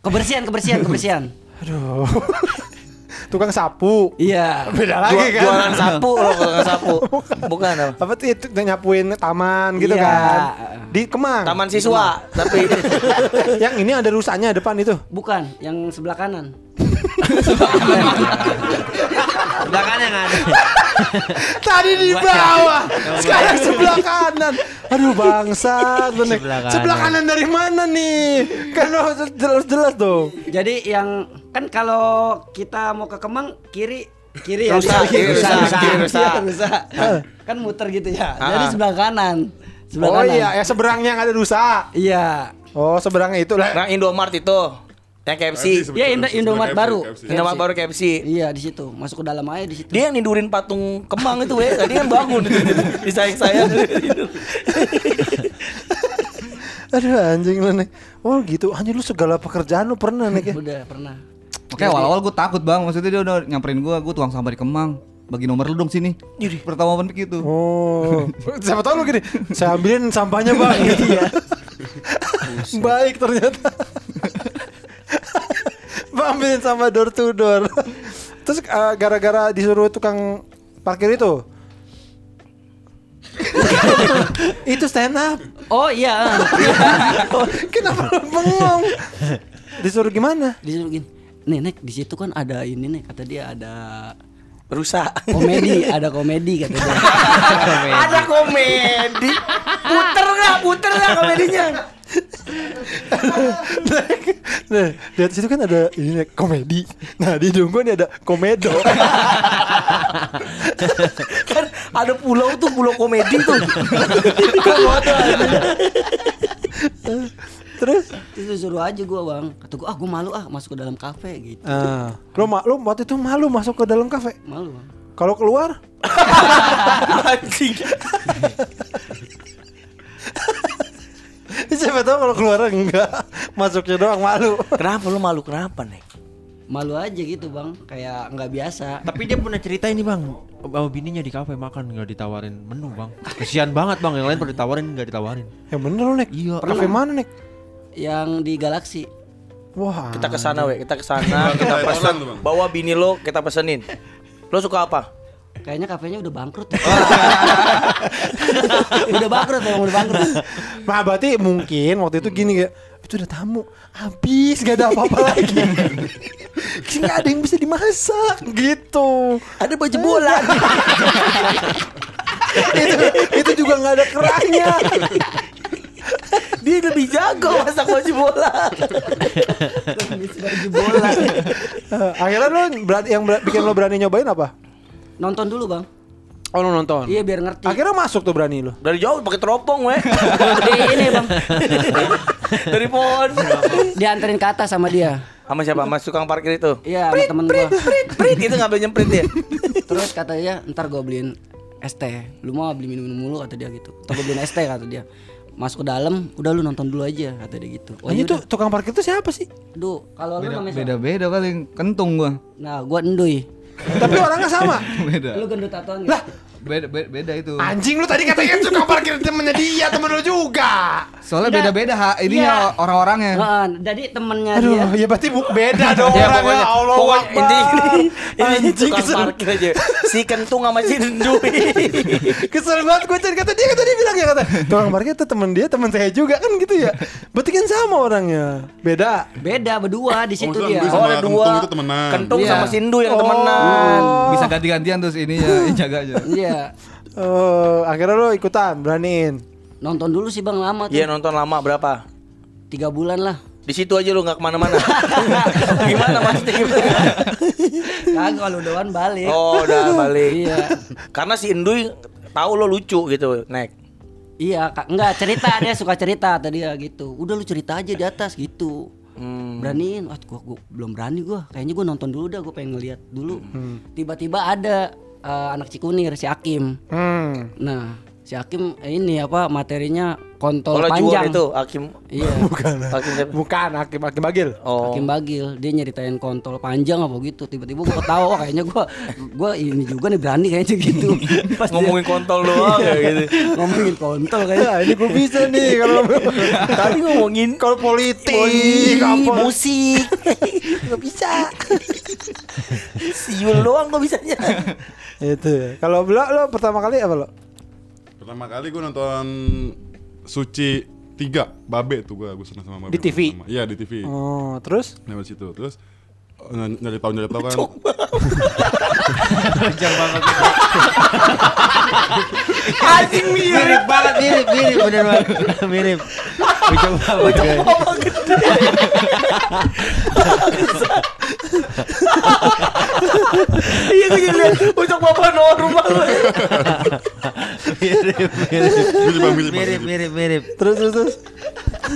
kebersihan kebersihan kebersihan *laughs* Aduh. Tukang sapu. Iya. Beda lagi Jual- kan. Jualan sapu lo kalau *laughs* sapu. Bukan apa? Apa tuh itu nyapuin taman gitu Iya. kan. Di Kemang. Taman siswa, tapi *laughs* Yang ini ada rusaknya depan itu. Bukan, yang sebelah kanan. Belakang yang ada. Tadi di bawah, sekarang sebelah kanan. Aduh bangsa. Sebelah kanan. Sebelah kanan dari mana nih? Kan lo jelas-jelas dong. Jadi yang kan kalau kita mau ke Kemang kiri kiri ya Rusak, kiri, kiri rusak, kiri rusak. Iya, rusak. Kan muter gitu ya. Jadi Ah. sebelah kanan. Sebelah Oh kanan. iya, ya seberangnya yang ada rusak. Iya. Oh seberangnya itu lah. nah Indomart itu yang KFC. Iya, Indo- Indomaret baru. Indomart baru KFC. Iya di situ. Masuk ke dalam aja di situ. Dia yang nindurin patung kemang itu weh. Tadi kan bangun *laughs* disayang-sayang. *laughs* Aduh anjing lu nih. Oh gitu, anjing lu segala pekerjaan lu pernah nih ya. *laughs* Udah pernah. Oke awal-awal gue takut bang, maksudnya dia udah nyamperin gue, gue tuang sampah di Kemang. Bagi nomor lu dong sini. Pertama open mic itu. Oh, siapa tahu lu gini. Saya ambilin sampahnya bang. gitu ya. Baik ternyata. Ambilin sampah door to door. *laughs* Terus eh, gara-gara disuruh tukang parkir itu. *laughs* itu stand up. Oh iya. *laughs* Kenapa lu bengong? Disuruh gimana? Disuruh gini. Nih, Nek, di situ kan ada ini nih, kata dia ada Rusak. komedi, ada komedi kata dia. Ada komedi. Puter nggak? Puter nggak komedinya? Nah, di atas itu kan ada ini nih, komedi. Nah, di hidung nih ada komedo. kan ada pulau tuh pulau komedi tuh. Aja. Terus Terus disuruh aja gua, Bang. Kata gua, "Ah, gua malu ah masuk ke dalam kafe gitu." ah, lu ma lu waktu itu malu masuk ke dalam kafe. Malu, Bang. Kalau keluar *laughs* Anjing. *laughs* Siapa tahu kalau keluar enggak Masuknya doang malu Kenapa lu malu? Kenapa nih? Malu aja gitu, Bang. Kayak nggak biasa. Tapi dia pernah cerita ini bang, bawa bininya di kafe makan nggak ditawarin menu bang. Kesian banget bang, yang lain pada ditawarin nggak ditawarin. Yang bener lu Nek Iya. Kafe mana Nek? Yang di Galaxy. Wah Kita ke sana, we. Kita ke sana, kita pesen. Bawa bini lo, kita pesenin. Lo suka apa? Kayaknya kafenya udah bangkrut. *laughs* *laughs* udah bangkrut, Bang, udah bangkrut. Nah berarti mungkin waktu itu gini ya Itu udah tamu Habis gak ada apa-apa *laughs* lagi Gak ada yang bisa dimasak Gitu Ada baju bola. itu, itu juga gak ada kerahnya Dia lebih jago masak baju bola. baju bola. Akhirnya lo berani, yang bikin lo berani nyobain apa? Nonton dulu, Bang. Oh lo nonton Iya, biar ngerti. Akhirnya masuk tuh berani lo Dari jauh pakai teropong, we. Di ini, Bang. *laughs* Dari pohon. Dianterin ke atas sama dia. Sama siapa? Mas tukang parkir itu. Iya, sama temen gua. Prit, prit itu ngambil nyemprit dia. *laughs* Terus kata dia, ntar gue beliin es teh. Lu mau beli minum minum mulu kata dia gitu. Ntar gue beliin es teh kata dia. Masuk ke dalam, udah lu nonton dulu aja kata dia gitu. Oh, tuh tukang parkir itu siapa sih? Duh, kalau lu namanya? Beda-beda paling kentung gua. Nah, gua enduy. Tapi orangnya sama Beda. Lu gendut tatoan Lah Beda, beda, beda itu. Anjing lu tadi katanya *laughs* tukang parkir temennya dia temen lu juga. Soalnya beda-beda ha, ini ya orang-orangnya. Heeh, jadi temennya Aduh, dia. ya berarti bu beda *laughs* dong Ya orangnya. pokoknya, Allah pokoknya Akbar. inti ini, ini Anjing tukang kesel, parkir aja. Si kentung sama si dendui. *laughs* kesel banget gue cari kata dia kata dia bilang ya kata tukang parkir itu temen dia temen saya juga kan gitu ya. Berarti kan sama orangnya. Beda. Beda berdua di situ Maksudnya dia. Oh ada kentung dua. itu temenan. Kentung Iya. sama sindu yang Oh. temenan. Bisa ganti-gantian terus ini ya, jaganya. Iya. Oh, akhirnya lo ikutan beraniin. Nonton dulu sih Bang lama tuh. Iya nonton lama berapa? Tiga bulan lah. Di situ aja lu nggak ke mana-mana. *laughs* Gimana maksudnya gimana? Kagak kalau udahan balik. Oh udah balik. Iya. Karena si Indui tahu lo lucu gitu, Nek. Iya, Kak. Enggak cerita dia suka cerita tadi ya gitu. Udah lu cerita aja di atas gitu. Hmm. Beraniin, wah gua, gua belum berani gua. Kayaknya gua nonton dulu dah, gua pengen ngeliat dulu. Tiba-tiba ada eh, anak Cikunir si Akim. Hmm. Nah, si Hakim eh, ini apa materinya kontol Kalau jual panjang. itu Hakim Iya. *laughs* Hakim siapa? Bukan Hakim Hakim Bagil. Oh. Hakim Bagil dia nyeritain kontol panjang apa gitu tiba-tiba gua ketawa "Wah, *laughs* kayaknya gua gua ini juga nih berani kayaknya gitu *laughs* pas dia Ngomongin kontol doang ya gitu. ngomongin kontol kayaknya Ya, ini gue bisa nih kalau Tadi ngomongin kalau politik, politik, apa musik. Gak bisa. Siul doang gak bisanya. itu. ya. Kalau lo lo pertama kali apa lo? Pertama kali gue nonton Suci 3 Babe tuh gue gue senang sama Babe. Di TV? Iya di TV Oh, terus? Lewat situ terus eh, ny- nyari tahu nyari tahu kan *laughs* *laughs* *laughs* Anjing Mirip banget, mirip, mirip, bener banget. *laughs* mirip. Ucap. *laughs* Iya jadi liat Ucok bapak Noah rumah lu Mirip, mirip. mirip mirip Mirip, terus terus terus.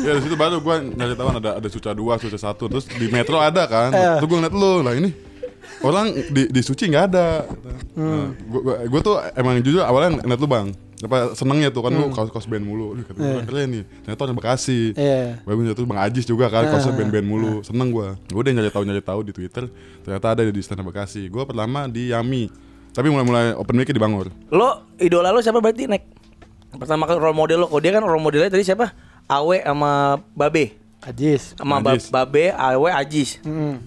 ya di situ baru gue nyari tahu ada ada Suca 2 Suca 1 terus di Metro ada kan terus gue ngeliat lu lah ini orang di di Suci nggak ada. Nah, gue gue tuh emang jujur awalnya ngeliat lu bang. Apa senengnya tuh kan lu kaos kaos band mulu. Aduh, kata gue keren nih. Ternyata orang Bekasi. Iya. Bagus itu Bang Ajis juga kan kaosnya band-band mulu. Seneng gue gue udah nyari tahu nyari tahu di Twitter ternyata ada di stand up Bekasi. Gue pertama di Yami. Tapi mulai-mulai open mic di Bangor. Lo idola lo siapa berarti Nek? Pertama kali role model lo. Kalau dia kan role modelnya tadi siapa? Awe sama Babe. Ajis. Sama ba Ajis. Babe, Awe, Ajis. Hmm.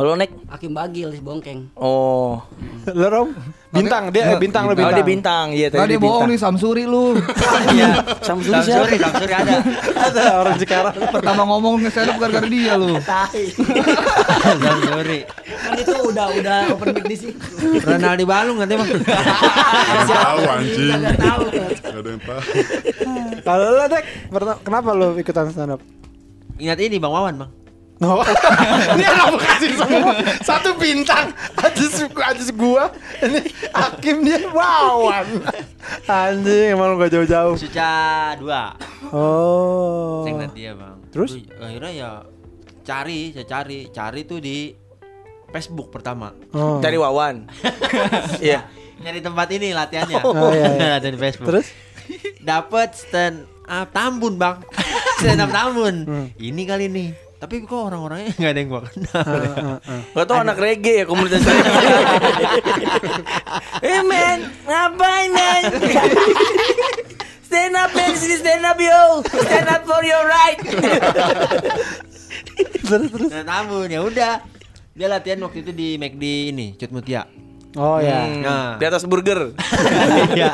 Lo Nek? Hakim Bagil si Bongkeng Oh *laughs* Lo Rom? Bintang dia eh, bintang lo Oh bintang. dia bintang Iya Nah, tadi dia bohong nih Samsuri lu. *laughs* Iya. Samsuri Samsuri, siapa? Samsuri ada. *laughs* Ada orang sekarang. Pertama ngomong nge stand up gara-gara dia lu. Samsuri. kan itu udah udah open mic di situ Ronaldo Balung nanti bang. Gak tahu anjing nggak tahu Gak ada yang tahu Kalau lo Dek, kenapa lo ikutan stand up? Ingat ini Bang Wawan bang. Oh. *laughs* ini anak bekasi semua. Satu bintang. Ajis Ajis gua. Ini Hakim dia wawan. Anjing emang gak jauh-jauh. Suca dua. Oh. Saya ngeliat dia bang. Terus? Aduh, akhirnya ya cari, saya cari, cari tuh di Facebook pertama. Oh. Dari Wawan *laughs* Iya Nyari tempat ini latihannya. Oh, iya, iya. *laughs* Latihan di Facebook. Terus? Dapat stand up Tambun bang. stand up Tambun. Hmm. Ini kali nih. Tapi kok orang-orangnya *laughs* nggak ada yang gua kenal. Ah, Gak tau anak reggae ya komunitas saya *laughs* Eh men Ngapain men *laughs* Stand up man Sini stand up yo Stand up for your right terus terus. Up Tambun ya udah. Dia latihan waktu itu di McD ini, Cut Mutia. Oh ya. Hmm, Nah. Di atas burger Iya.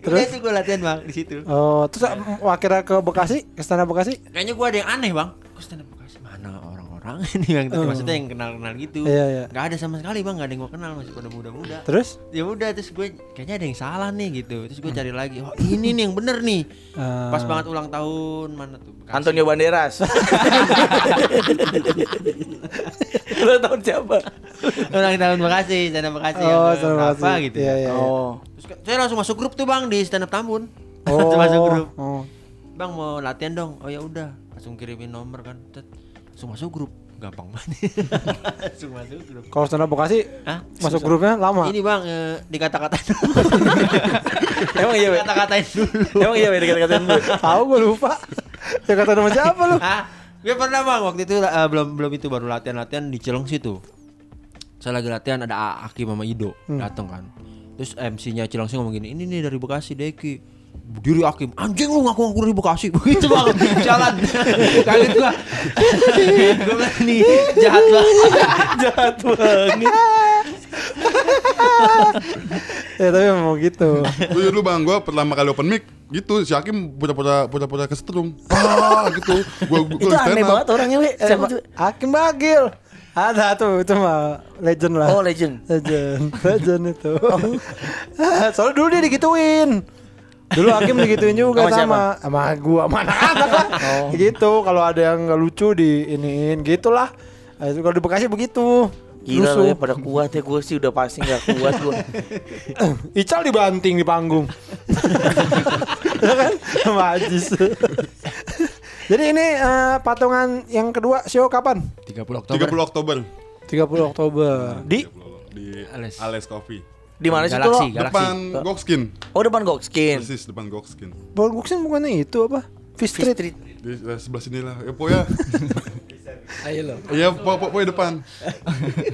Terus? Itu gue latihan bang di situ. Oh, terus mm, akhirnya ke Bekasi, ke stand up Bekasi? Kayaknya gue ada yang aneh bang. Stand up Bekasi mana orang-orang *laughs* ini yang tadi maksudnya yang kenal-kenal gitu. Iya, iya. Gak ada sama sekali bang, gak ada yang gue kenal masih pada muda-muda. Terus? Ya udah terus gue kayaknya ada yang salah nih gitu. Terus gue cari lagi. Oh ini nih yang bener nih. Ah. Pas banget ulang tahun mana tuh? Bekasi. Antonio Banderas *laughs* Lo tau siapa? ulang tahun Bekasi, stand up Bekasi yang Oh, stand up Bekasi. gitu. Iya, iya. Oh Terus saya langsung masuk grup tuh bang di stand up Tambun. Oh. *laughs* langsung masuk grup. Oh. Bang mau latihan dong. Oh ya udah, langsung kirimin nomor kan. Tet. Langsung masuk grup. Gampang *laughs* banget. langsung masuk grup. Kalau stand up Bekasi Hah? masuk grupnya lama. Ini bang eh, dikata-katain dulu. *laughs* Emang iya Wei? Kata-katain dulu. Emang iya dikata-katain dulu Tahu gue lupa. Ya kata nama siapa lu? Hah? Gue pernah bang waktu itu eh, belum belum itu baru latihan-latihan di Cilengsi tuh. Saya lagi latihan ada Aki sama Ido datang kan. Terus MC-nya Cilengsi ngomong gini, ini nih dari Bekasi Deki. Berdiri Hakim, anjing lu ngaku-ngaku dari Bekasi. *laughs* Begitu bang, jalan. *laughs* Kaget gua Gue nih, jahat banget. *laughs* Jahat banget Ya tapi memang gitu. *laughs* Lu dulu bang, gue pertama kali open mic gitu si Hakim pura-pura pura-pura kesetrum ah gitu gue Itu aneh banget orangnya Wei Siapa tuh? Hakim Bagil. Ada tuh itu mah legend lah. Oh legend Legend, *laughs* legend itu. *laughs* Soalnya dulu dia digituin. Dulu Hakim digituin juga Sama siapa? sama sama gua sama anak-anak lah. Gitu kalau ada yang nggak lucu di iniin gitulah. Itu kalau di Bekasi begitu. Gila lo ya pada kuat ya Gue sih udah pasti gak kuat gue *laughs* Ical dibanting di panggung. *laughs* Ya kan? Sama Ajis. Jadi ini eh, patungan yang kedua show kapan? 30 Oktober 30 Oktober 30 Oktober. Di di Ales. Ales Coffee Di mana sih tuh? Depan Gokskin. Oh depan Gokskin. Persis depan Gokskin. Ball Boxing bukannya itu apa? Fish Fish Street. Street. Di eh, sebelah sini lah. Ya, pokoknya. *laughs* Ayo lo. Iya, po- po- pokoknya depan.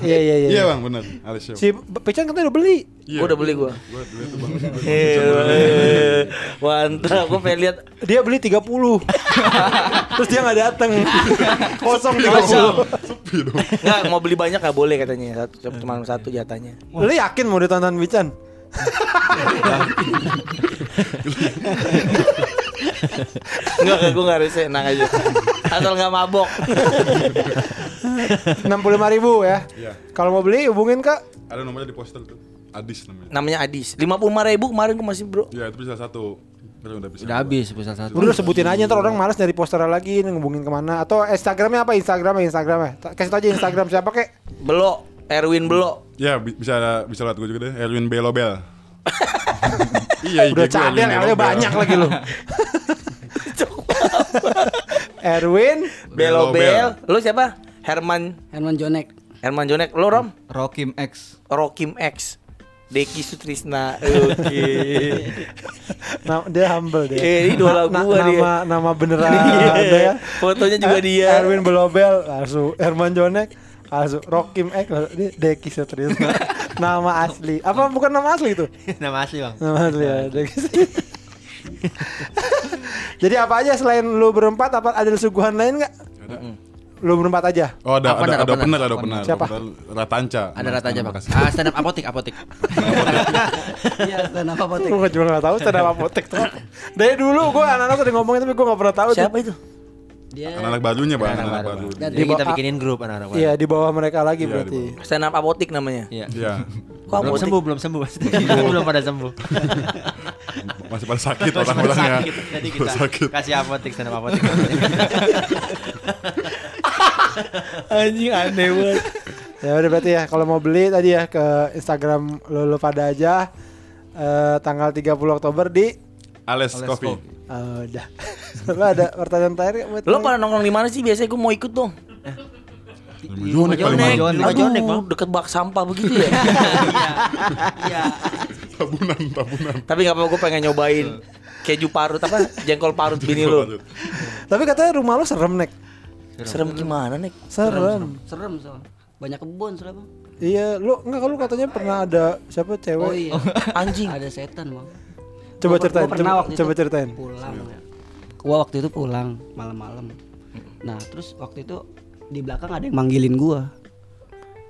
Iya iya iya. Iya bang, benar. Show. Si Pecan katanya udah beli. Iya. Gua udah beli gua. Gua dulu itu bang. Mantap, gue pengen lihat Dia beli 30 Terus dia gak dateng Kosong 30 Sepi dong. Nggak, mau beli banyak gak boleh katanya satu, Cuma satu jatanya Lu yakin mau ditonton Bican? *laughs* Enggak, gue gak rese, nang aja Asal gak mabok *laughs* 65 ribu ya Iya. Kalau mau beli hubungin kak Ada nomornya di poster tuh. Adis namanya. Namanya Adis 55 ribu kemarin gue masih bro Iya, itu bisa satu. Terus udah bisa. Udah habis pusat satu. Udah sebutin aja ntar orang malas dari poster lagi ngubungin ke mana Atau Instagramnya apa Instagramnya Instagramnya Ta- Kasih tau aja Instagram siapa kek Belo, Erwin Belo Ya, bi- bisa bisa lihat gue juga deh. Erwin Belobel. *laughs* iya, Udah cadel ya Belobel. banyak lagi lu *laughs* Erwin Belo Bel. Bel Lu siapa? Herman Herman Jonek. Herman Jonek Lu Rom? Rokim X. Rokim X Deki Sutrisna Oke *laughs* Nah, dia humble dia. Eh, ini idola Na- gua dia. nama nama beneran Iya. ada ya. Fotonya juga Eh, dia. Erwin Belobel, langsung Herman Jonek, langsung Rokim Ek, langsung ini Deki Sutrisna. *laughs* nama asli. Apa bukan nama asli itu? *laughs* Nama asli bang. Nama asli ya, Deki. *laughs* Jadi apa aja selain lu berempat apa ada suguhan lain nggak? Lu berempat aja. Oh, ada ada ada benar, ada benar. Siapa? Ratanca. Ada rata aja bang. Ah stand up apotik apotik. Iya, dan apa potek? Gue juga gak tahu stand up apotek tuh. Dari dulu gue anak-anak sering ngomongin tapi gue gak pernah tahu. Siapa itu? Dia Anak-anak barunya, Bang. Anak Anak baru, Jadi kita bikinin grup anak-anak. baru. Iya di bawah mereka lagi Iya, berarti. Stand up apotik namanya Iya. Iya. *laughs* Kok Belum sembuh, *laughs* belum sembuh. belum pada sembuh. *laughs* Masih pada sakit Masih pada orang-orangnya. sakit. Jadi kita sakit. kasih apotik stand up apotik. Anjing aneh banget Ya udah berarti ya kalau mau beli tadi ya ke Instagram lu, lu pada aja eh, tanggal 30 Oktober di Ales Coffee. Eh, udah. Lu *laughs* ada pertanyaan terakhir nggak buat Lo lu? pada nongkrong di mana sih? Biasanya gue mau ikut dong. Jonek paling Jonek. Lima Jonek, Bang. deket bak sampah begitu ya. *laughs* Iya. Tabunan, tabunan. Tapi nggak apa-apa gue pengen nyobain keju parut apa? Jengkol parut bini lo. Tapi katanya rumah lu serem nek. Serem gimana nih? Serem. serem soal. Banyak kebun bang. Iya, lu enggak kalau katanya pernah ada siapa cewek? Oh iya. Anjing. Ada setan bang. Coba Gua- ceritain, gua pernah coba- waktu coba itu ceritain. Pulang ya. Gua waktu itu pulang malam-malam. Nah terus waktu itu di belakang ada yang manggilin gua.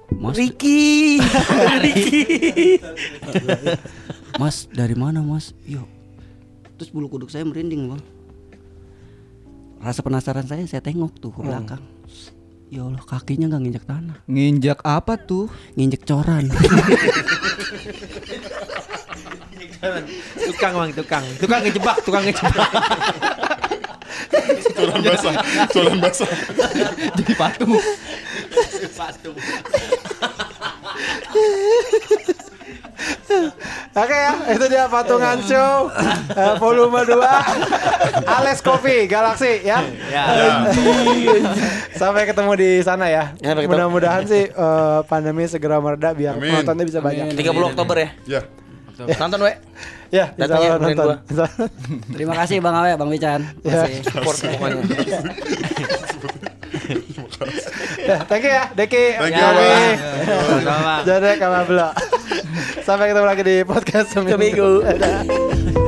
Mas, Ricky. *laughs* Ricky. mas dari mana mas? Yo. Terus bulu kuduk saya merinding bang. Rasa penasaran saya saya tengok tuh ke belakang. Ya Allah kakinya nggak nginjak tanah, Nginjak apa tuh? nginjek coran. *laughs* tukang bang, tukang. Tukang ngejebak, tukang ngejebak. Colan basah, colan basah. Jadi patung. Oke ya, itu dia patungan show eh, volume 2 Alex Coffee Galaxy ya. Ya. Sampai ketemu di sana ya. Mudah-mudahan sih eh, pandemi segera mereda biar penontonnya bisa banyak. 30 Oktober ya. Ya. Nonton we. Ya, insya Datang ya, Allah nemenin nonton. gua. *laughs* Terima kasih bang Awe, bang. Terima Ya. kasih. Support pokoknya. Ya, thank you ya, Deki. Thank you. Bang. Sama. Jadek sama Belo. Sampai ketemu lagi di podcast seminggu. Seminggu.